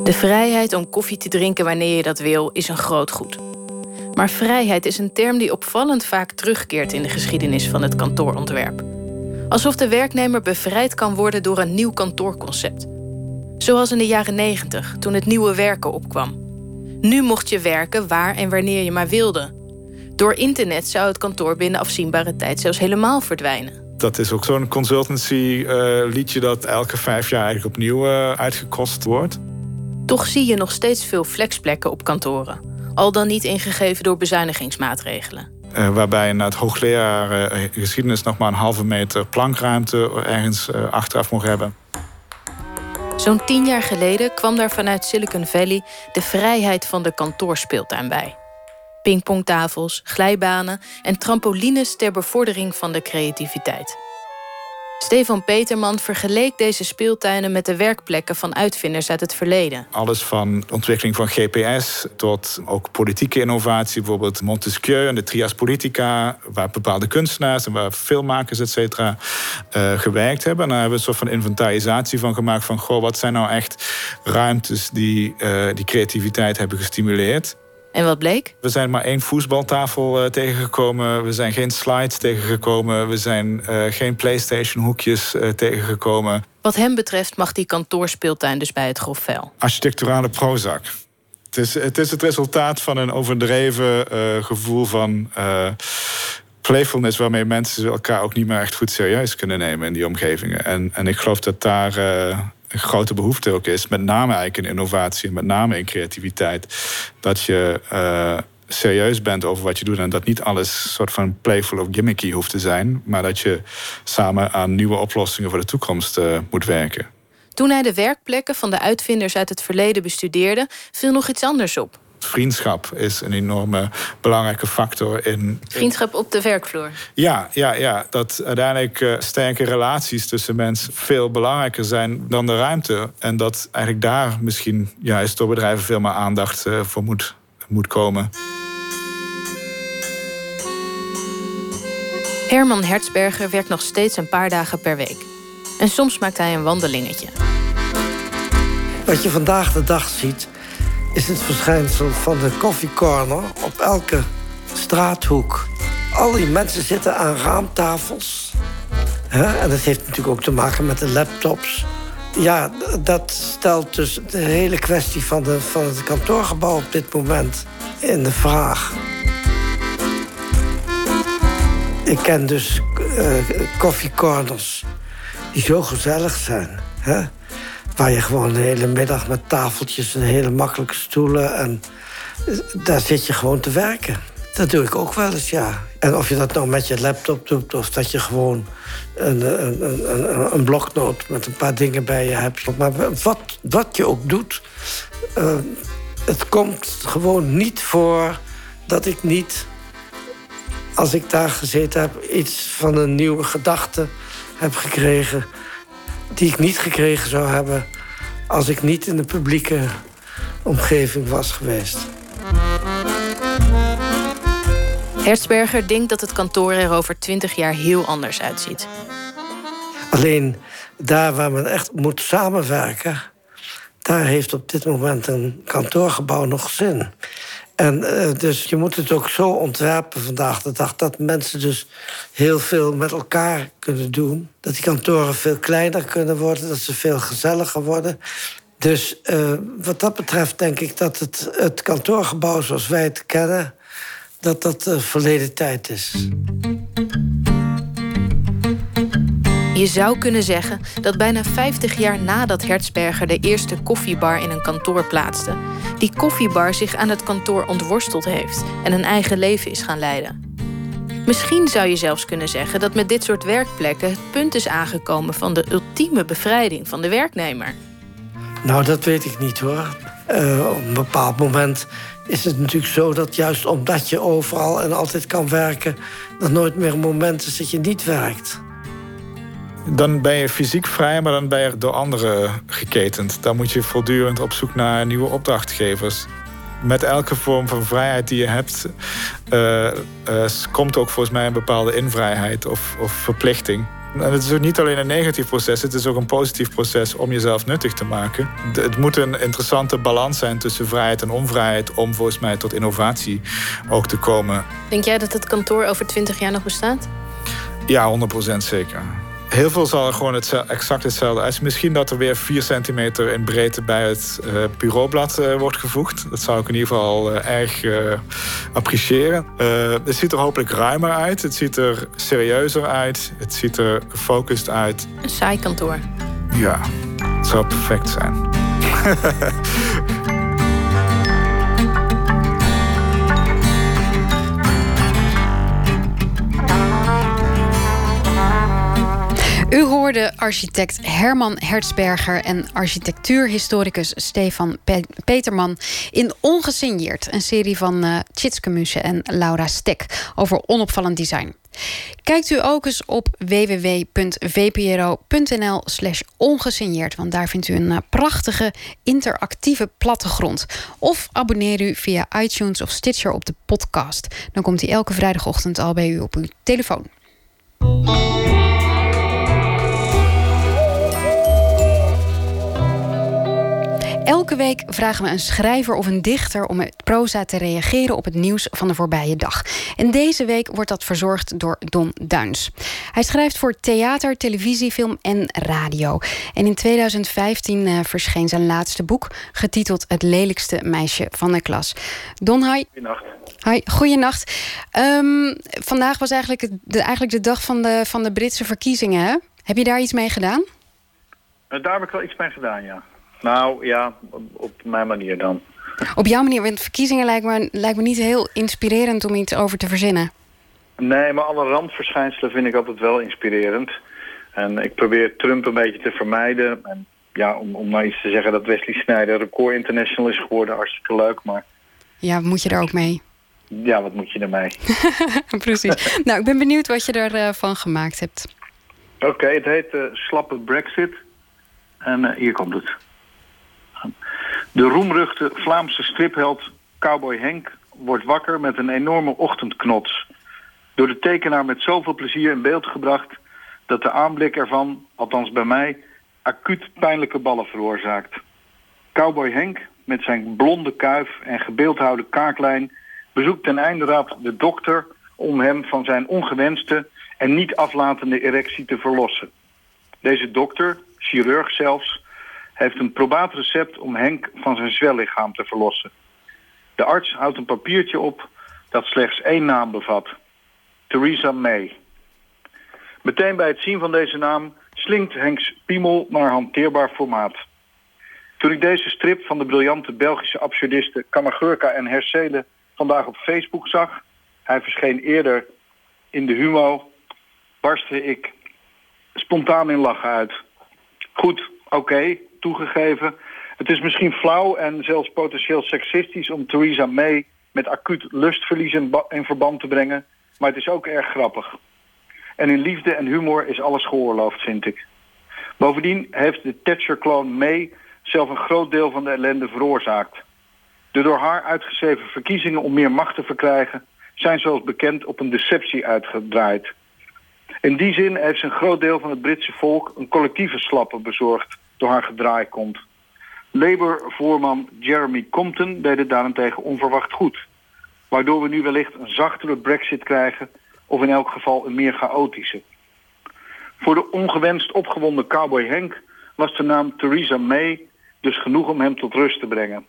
Speaker 10: De vrijheid om koffie te drinken wanneer je dat wil is een groot goed. Maar vrijheid is een term die opvallend vaak terugkeert in de geschiedenis van het kantoorontwerp. Alsof de werknemer bevrijd kan worden door een nieuw kantoorconcept. Zoals in de jaren 90, toen het nieuwe werken opkwam. Nu mocht je werken waar en wanneer je maar wilde. Door internet zou het kantoor binnen afzienbare tijd zelfs helemaal verdwijnen.
Speaker 14: Dat is ook zo'n consultancy-liedje dat elke vijf jaar eigenlijk opnieuw uh, uitgekost wordt.
Speaker 10: Toch zie je nog steeds veel flexplekken op kantoren. Al dan niet ingegeven door bezuinigingsmaatregelen.
Speaker 14: Uh, waarbij het hoogleraar uh, geschiedenis nog maar een halve meter plankruimte ergens uh, achteraf mocht hebben.
Speaker 10: Zo'n tien jaar geleden kwam daar vanuit Silicon Valley de vrijheid van de kantoorspeeltuin bij. Pingpongtafels, glijbanen en trampolines ter bevordering van de creativiteit. Stefan Peterman vergeleek deze speeltuinen met de werkplekken van uitvinders uit het verleden.
Speaker 14: Alles van ontwikkeling van GPS tot ook politieke innovatie, bijvoorbeeld Montesquieu en de Trias Politica, waar bepaalde kunstenaars en waar filmmakers, et cetera, uh, gewerkt hebben. En daar hebben we een soort van inventarisatie van gemaakt van, goh, wat zijn nou echt ruimtes die uh, die creativiteit hebben gestimuleerd.
Speaker 10: En wat bleek?
Speaker 14: We zijn maar één voetbaltafel uh, tegengekomen. We zijn geen slides tegengekomen. We zijn uh, geen PlayStation-hoekjes uh, tegengekomen.
Speaker 10: Wat hem betreft mag die kantoorspeeltuin dus bij het grof vuil.
Speaker 14: Architecturale Prozac. Het is, het is het resultaat van een overdreven gevoel van playfulness... waarmee mensen elkaar ook niet meer echt goed serieus kunnen nemen in die omgevingen. En, en ik geloof dat daar grote behoefte ook is. Met name eigenlijk in innovatie met name in creativiteit. Dat je uh, serieus bent over wat je doet. En dat niet alles soort van playful of gimmicky hoeft te zijn. Maar dat je samen aan nieuwe oplossingen voor de toekomst uh, moet werken.
Speaker 10: Toen hij de werkplekken van de uitvinders uit het verleden bestudeerde, viel nog iets anders op.
Speaker 14: Vriendschap is een enorme belangrijke factor in.
Speaker 10: Vriendschap op de werkvloer.
Speaker 14: Ja, ja, ja. dat uiteindelijk uh, sterke relaties tussen mensen veel belangrijker zijn dan de ruimte. En dat eigenlijk daar misschien juist door bedrijven veel meer aandacht uh, voor moet, moet komen.
Speaker 10: Herman Hertzberger werkt nog steeds een paar dagen per week. En soms maakt hij een wandelingetje.
Speaker 16: Wat je vandaag de dag ziet, is het verschijnsel van de koffiecorner op elke straathoek. Al die mensen zitten aan raamtafels. Hè? En dat heeft natuurlijk ook te maken met de laptops. Ja, dat stelt dus de hele kwestie van, de, van het kantoorgebouw op dit moment in de vraag. Ik ken dus uh, koffiecorners die zo gezellig zijn. Hè? Waar je gewoon de hele middag met tafeltjes en hele makkelijke stoelen. En daar zit je gewoon te werken. Dat doe ik ook wel eens, ja. En of je dat nou met je laptop doet, of dat je gewoon een, een, een, een bloknoot met een paar dingen bij je hebt. Maar wat, wat je ook doet, uh, het komt gewoon niet voor dat ik niet, als ik daar gezeten heb, iets van een nieuwe gedachte heb gekregen die ik niet gekregen zou hebben als ik niet in de publieke omgeving was geweest.
Speaker 10: Hertzberger denkt dat het kantoor er over twintig jaar heel anders uitziet.
Speaker 16: Alleen daar waar men echt moet samenwerken, daar heeft op dit moment een kantoorgebouw nog zin. En eh, dus je moet het ook zo ontwerpen vandaag de dag... dat mensen dus heel veel met elkaar kunnen doen. Dat die kantoren veel kleiner kunnen worden, dat ze veel gezelliger worden. Dus eh, wat dat betreft denk ik dat het, het kantoorgebouw zoals wij het kennen... dat dat uh, verleden tijd is.
Speaker 10: Je zou kunnen zeggen dat bijna 50 jaar nadat Hertzberger de eerste koffiebar in een kantoor plaatste, die koffiebar zich aan het kantoor ontworsteld heeft en een eigen leven is gaan leiden. Misschien zou je zelfs kunnen zeggen dat met dit soort werkplekken het punt is aangekomen van de ultieme bevrijding van de werknemer.
Speaker 16: Nou, dat weet ik niet hoor. Uh, op een bepaald moment is het natuurlijk zo dat juist omdat je overal en altijd kan werken, dat nooit meer een moment is dat je niet werkt.
Speaker 14: Dan ben je fysiek vrij, maar dan ben je door anderen geketend. Dan moet je voortdurend op zoek naar nieuwe opdrachtgevers. Met elke vorm van vrijheid die je hebt, uh, uh, komt ook volgens mij een bepaalde invrijheid of, of verplichting. En het is ook niet alleen een negatief proces, het is ook een positief proces om jezelf nuttig te maken. Het moet een interessante balans zijn tussen vrijheid en onvrijheid om volgens mij tot innovatie ook te komen.
Speaker 10: Denk jij dat het kantoor over 20 jaar nog bestaat?
Speaker 14: Ja, 100% zeker. Heel veel zal er gewoon het, exact hetzelfde uit. Misschien dat er weer 4 centimeter in breedte bij het uh, bureaublad uh, wordt gevoegd. Dat zou ik in ieder geval uh, erg appreciëren. het ziet er hopelijk ruimer uit. Het ziet er serieuzer uit. Het ziet er gefocust uit.
Speaker 10: Een saai kantoor.
Speaker 14: Ja, het zou perfect zijn.
Speaker 3: hoorde architect Herman Hertzberger en architectuurhistoricus Stefan Pe Peterman in Ongesigneerd, een serie van uh, Tjitske Muse en Laura Stek over onopvallend design. Kijkt u ook eens op www.vpro.nl slash ongesigneerd, want daar vindt u een uh, prachtige interactieve plattegrond. Of abonneer u via iTunes of Stitcher op de podcast. Dan komt hij elke vrijdagochtend al bij u op uw telefoon. Elke week vragen we een schrijver of een dichter om met proza te reageren op het nieuws van de voorbije dag. En deze week wordt dat verzorgd door Don Duins. Hij schrijft voor theater, televisie, film en radio. En in 2015 uh, verscheen zijn laatste boek, getiteld Het lelijkste meisje van de klas. Don, hi.
Speaker 17: Goedenacht.
Speaker 3: Hi, goeienacht. Um, vandaag was eigenlijk de, eigenlijk de dag van de, van de Britse verkiezingen. Hè? Heb je daar iets mee gedaan?
Speaker 17: Uh, daar heb ik wel iets mee gedaan, ja. Nou ja, op mijn manier dan.
Speaker 3: Op jouw manier, want verkiezingen lijkt me, lijkt me niet heel inspirerend om iets over te verzinnen.
Speaker 17: Nee, maar alle randverschijnselen vind ik altijd wel inspirerend. En ik probeer Trump een beetje te vermijden. En ja, om, om nou iets te zeggen dat Wesley Sneijder record international is geworden, hartstikke leuk. Maar...
Speaker 3: Ja, moet je er ook mee?
Speaker 17: Ja, wat moet je ermee?
Speaker 3: Precies. nou, ik ben benieuwd wat je ervan uh, van gemaakt hebt.
Speaker 17: Oké, okay, het heet uh, Slappe Brexit. En uh, hier komt het. De roemruchte Vlaamse stripheld Cowboy Henk wordt wakker met een enorme ochtendknots. Door de tekenaar met zoveel plezier in beeld gebracht dat de aanblik ervan, althans bij mij, acuut pijnlijke ballen veroorzaakt. Cowboy Henk met zijn blonde kuif en gebeeldhouwde kaaklijn bezoekt ten einde raad de dokter om hem van zijn ongewenste en niet aflatende erectie te verlossen. Deze dokter, chirurg zelfs, heeft een probaat recept om Henk van zijn zwellichaam te verlossen. De arts houdt een papiertje op dat slechts één naam bevat. Theresa May. Meteen bij het zien van deze naam slinkt Henks piemel naar hanteerbaar formaat. Toen ik deze strip van de briljante Belgische absurdisten Kamagurka en Hersele vandaag op Facebook zag, hij verscheen eerder in de Humo, barstte ik spontaan in lachen uit. Goed, oké, toegegeven. Het is misschien flauw en zelfs potentieel seksistisch om Theresa May met acuut lustverlies in, verband te brengen, maar het is ook erg grappig. En in liefde en humor is alles geoorloofd, vind ik. Bovendien heeft de Thatcher-kloon May zelf een groot deel van de ellende veroorzaakt. De door haar uitgeschreven verkiezingen om meer macht te verkrijgen... zijn zoals bekend op een deceptie uitgedraaid. In die zin heeft ze een groot deel van het Britse volk... een collectieve slappe bezorgd door haar gedraai komt. Labour-voorman Jeremy Compton deed het daarentegen onverwacht goed. Waardoor we nu wellicht een zachtere brexit krijgen... of in elk geval een meer chaotische. Voor de ongewenst opgewonden cowboy Henk was de naam Theresa May dus genoeg om hem tot rust te brengen.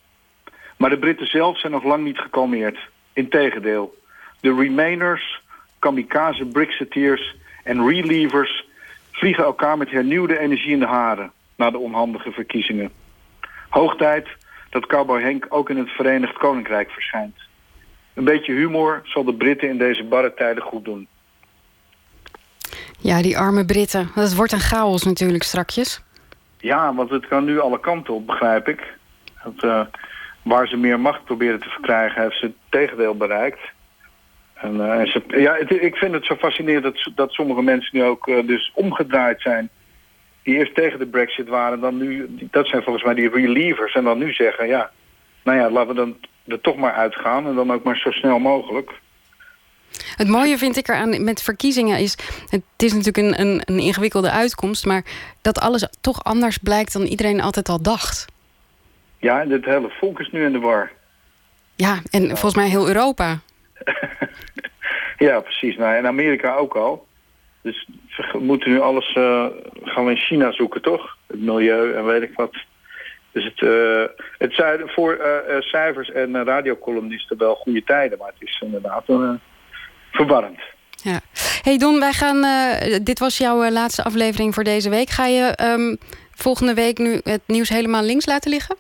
Speaker 17: Maar de Britten zelf zijn nog lang niet gekalmeerd. Integendeel, de Remainers, kamikaze Brexiteers en Relievers vliegen elkaar met hernieuwde energie in de haren na de onhandige verkiezingen. Hoog tijd dat cowboy Henk ook in het Verenigd Koninkrijk verschijnt. Een beetje humor zal de Britten in deze barre tijden goed doen.
Speaker 3: Ja, die arme Britten. Dat wordt een chaos natuurlijk strakjes.
Speaker 17: Ja, want het kan nu alle kanten op, begrijp ik. Dat, eh, waar ze meer macht proberen te verkrijgen, heeft ze het tegendeel bereikt. En, eh, en ze, ja, het- ik vind het zo fascinerend dat, dat sommige mensen nu ook eh, dus omgedraaid zijn. Die eerst tegen de brexit waren, dan nu, dat zijn volgens mij die relievers. En dan nu zeggen, ja, nou ja, laten we dan er toch maar uitgaan. En dan ook maar zo snel mogelijk.
Speaker 3: Het mooie vind ik eraan met verkiezingen is... het is natuurlijk een, een, een ingewikkelde uitkomst... maar dat alles toch anders blijkt dan iedereen altijd al dacht.
Speaker 17: Ja, en het hele volk is nu in de war.
Speaker 3: Ja, en volgens mij heel Europa.
Speaker 17: Ja, precies. Nou, en Amerika ook al. Dus g- moeten nu alles eh, gaan we in China zoeken, toch? Het milieu en weet ik wat. Dus het, eh, het zijn voor eh, cijfers en uh, radiocolumnisten wel goede tijden, maar het is inderdaad verwarrend.
Speaker 3: Ja. Hey Don, wij gaan, dit was jouw laatste aflevering voor deze week. Ga je ehm, volgende week nu het nieuws helemaal links laten liggen?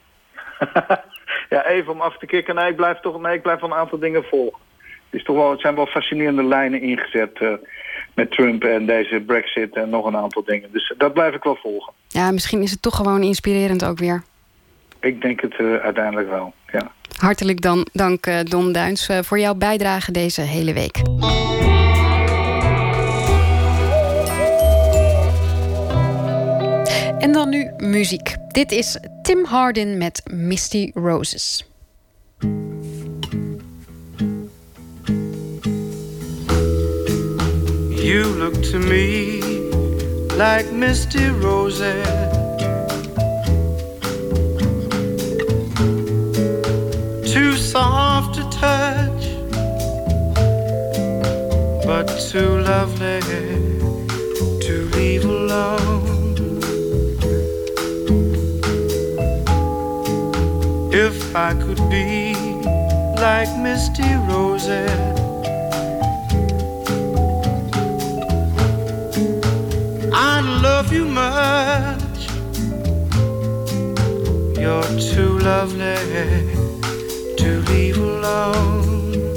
Speaker 17: Ja, even om af te kicken. Nee, ik blijf toch nee, ik blijf wel een aantal dingen volgen. Het, is toch wel, het zijn wel fascinerende lijnen ingezet met Trump en deze brexit en nog een aantal dingen. Dus dat blijf ik wel volgen.
Speaker 3: Ja, misschien is het toch gewoon inspirerend ook weer.
Speaker 17: Ik denk het eh, uiteindelijk wel, ja.
Speaker 3: Hartelijk dan, dank eh, Don Duins eh, voor jouw bijdrage deze hele week. En dan nu muziek. Dit is Tim Hardin met Misty Roses.
Speaker 18: You look to me like misty roses. Too soft to touch, but too lovely to leave alone. If I could be like misty roses. I love you much. You're too lovely to leave alone.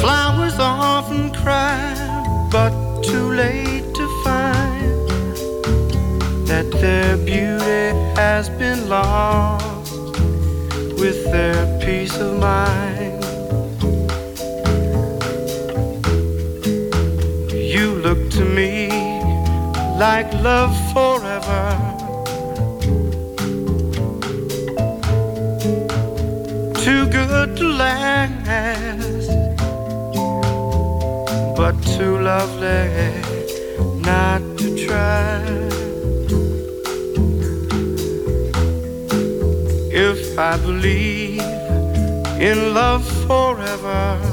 Speaker 18: Flowers often cry, but too late to find that their beauty has been lost with their peace of mind. Look to me like love forever. Too good to last, but too lovely not to try. If I believe in love forever.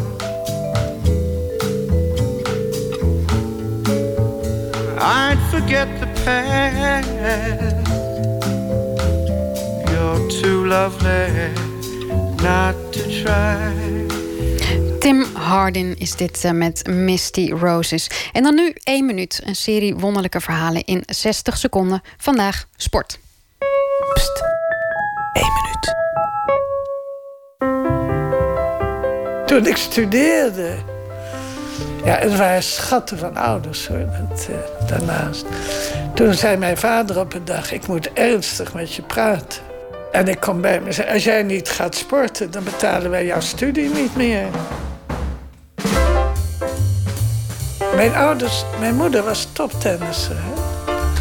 Speaker 18: I'd forget the past. You're too lovely not to try.
Speaker 3: Tim Hardin is dit eh, met Misty Roses. En dan nu één minuut. Een serie wonderlijke verhalen in 60 seconden. Vandaag sport.
Speaker 19: Pst, één minuut.
Speaker 16: Toen ik studeerde. Ja, het waren schatten van ouders hoor, eh, daarnaast. Toen zei mijn vader op een dag: Ik moet ernstig met je praten. En ik kom bij me zei: Als jij niet gaat sporten, dan betalen wij jouw studie niet meer. Mijn ouders, mijn moeder was toptennisser.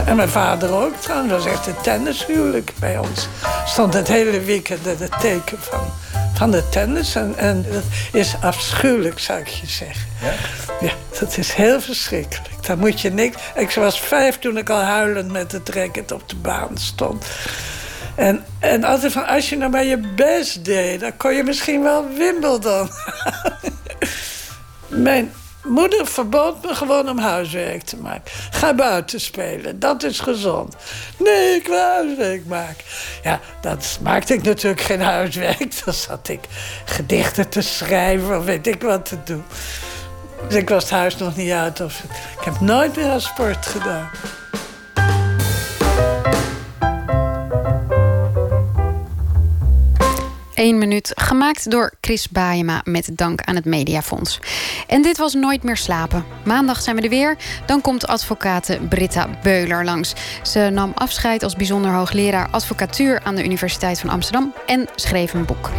Speaker 16: En mijn vader ook trouwens. Dat was echt een tennishuwelijk bij ons. Stond het hele weekend in het teken van,
Speaker 20: van de tennis. En, en dat is afschuwelijk, zou ik je zeggen.
Speaker 21: Ja?
Speaker 20: Ja, dat is heel verschrikkelijk. Daar moet je niks... Ik was vijf toen ik al huilend met het racket op de baan stond. En, en altijd van, als je nou maar je best deed... dan kon je misschien wel Wimbledon. Mijn moeder verbood me gewoon om huiswerk te maken. Ga buiten spelen, dat is gezond. Nee, ik wil huiswerk maken. Ja, dat maakte ik natuurlijk geen huiswerk. Dan zat ik gedichten te schrijven of weet ik wat te doen. Dus ik was het huis nog niet uit. Of, ik heb nooit meer sport gedaan.
Speaker 3: Eén minuut, gemaakt door Chris Baayema met dank aan het Mediafonds. En dit was Nooit meer slapen. Maandag zijn we er weer. Dan komt advocate Britta Beuler langs. Ze nam afscheid als bijzonder hoogleraar advocatuur aan de Universiteit van Amsterdam en schreef een boek.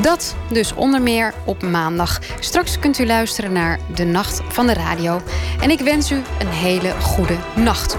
Speaker 3: Dat dus onder meer op maandag. Straks kunt u luisteren naar De Nacht van de Radio. En ik wens u een hele goede nacht.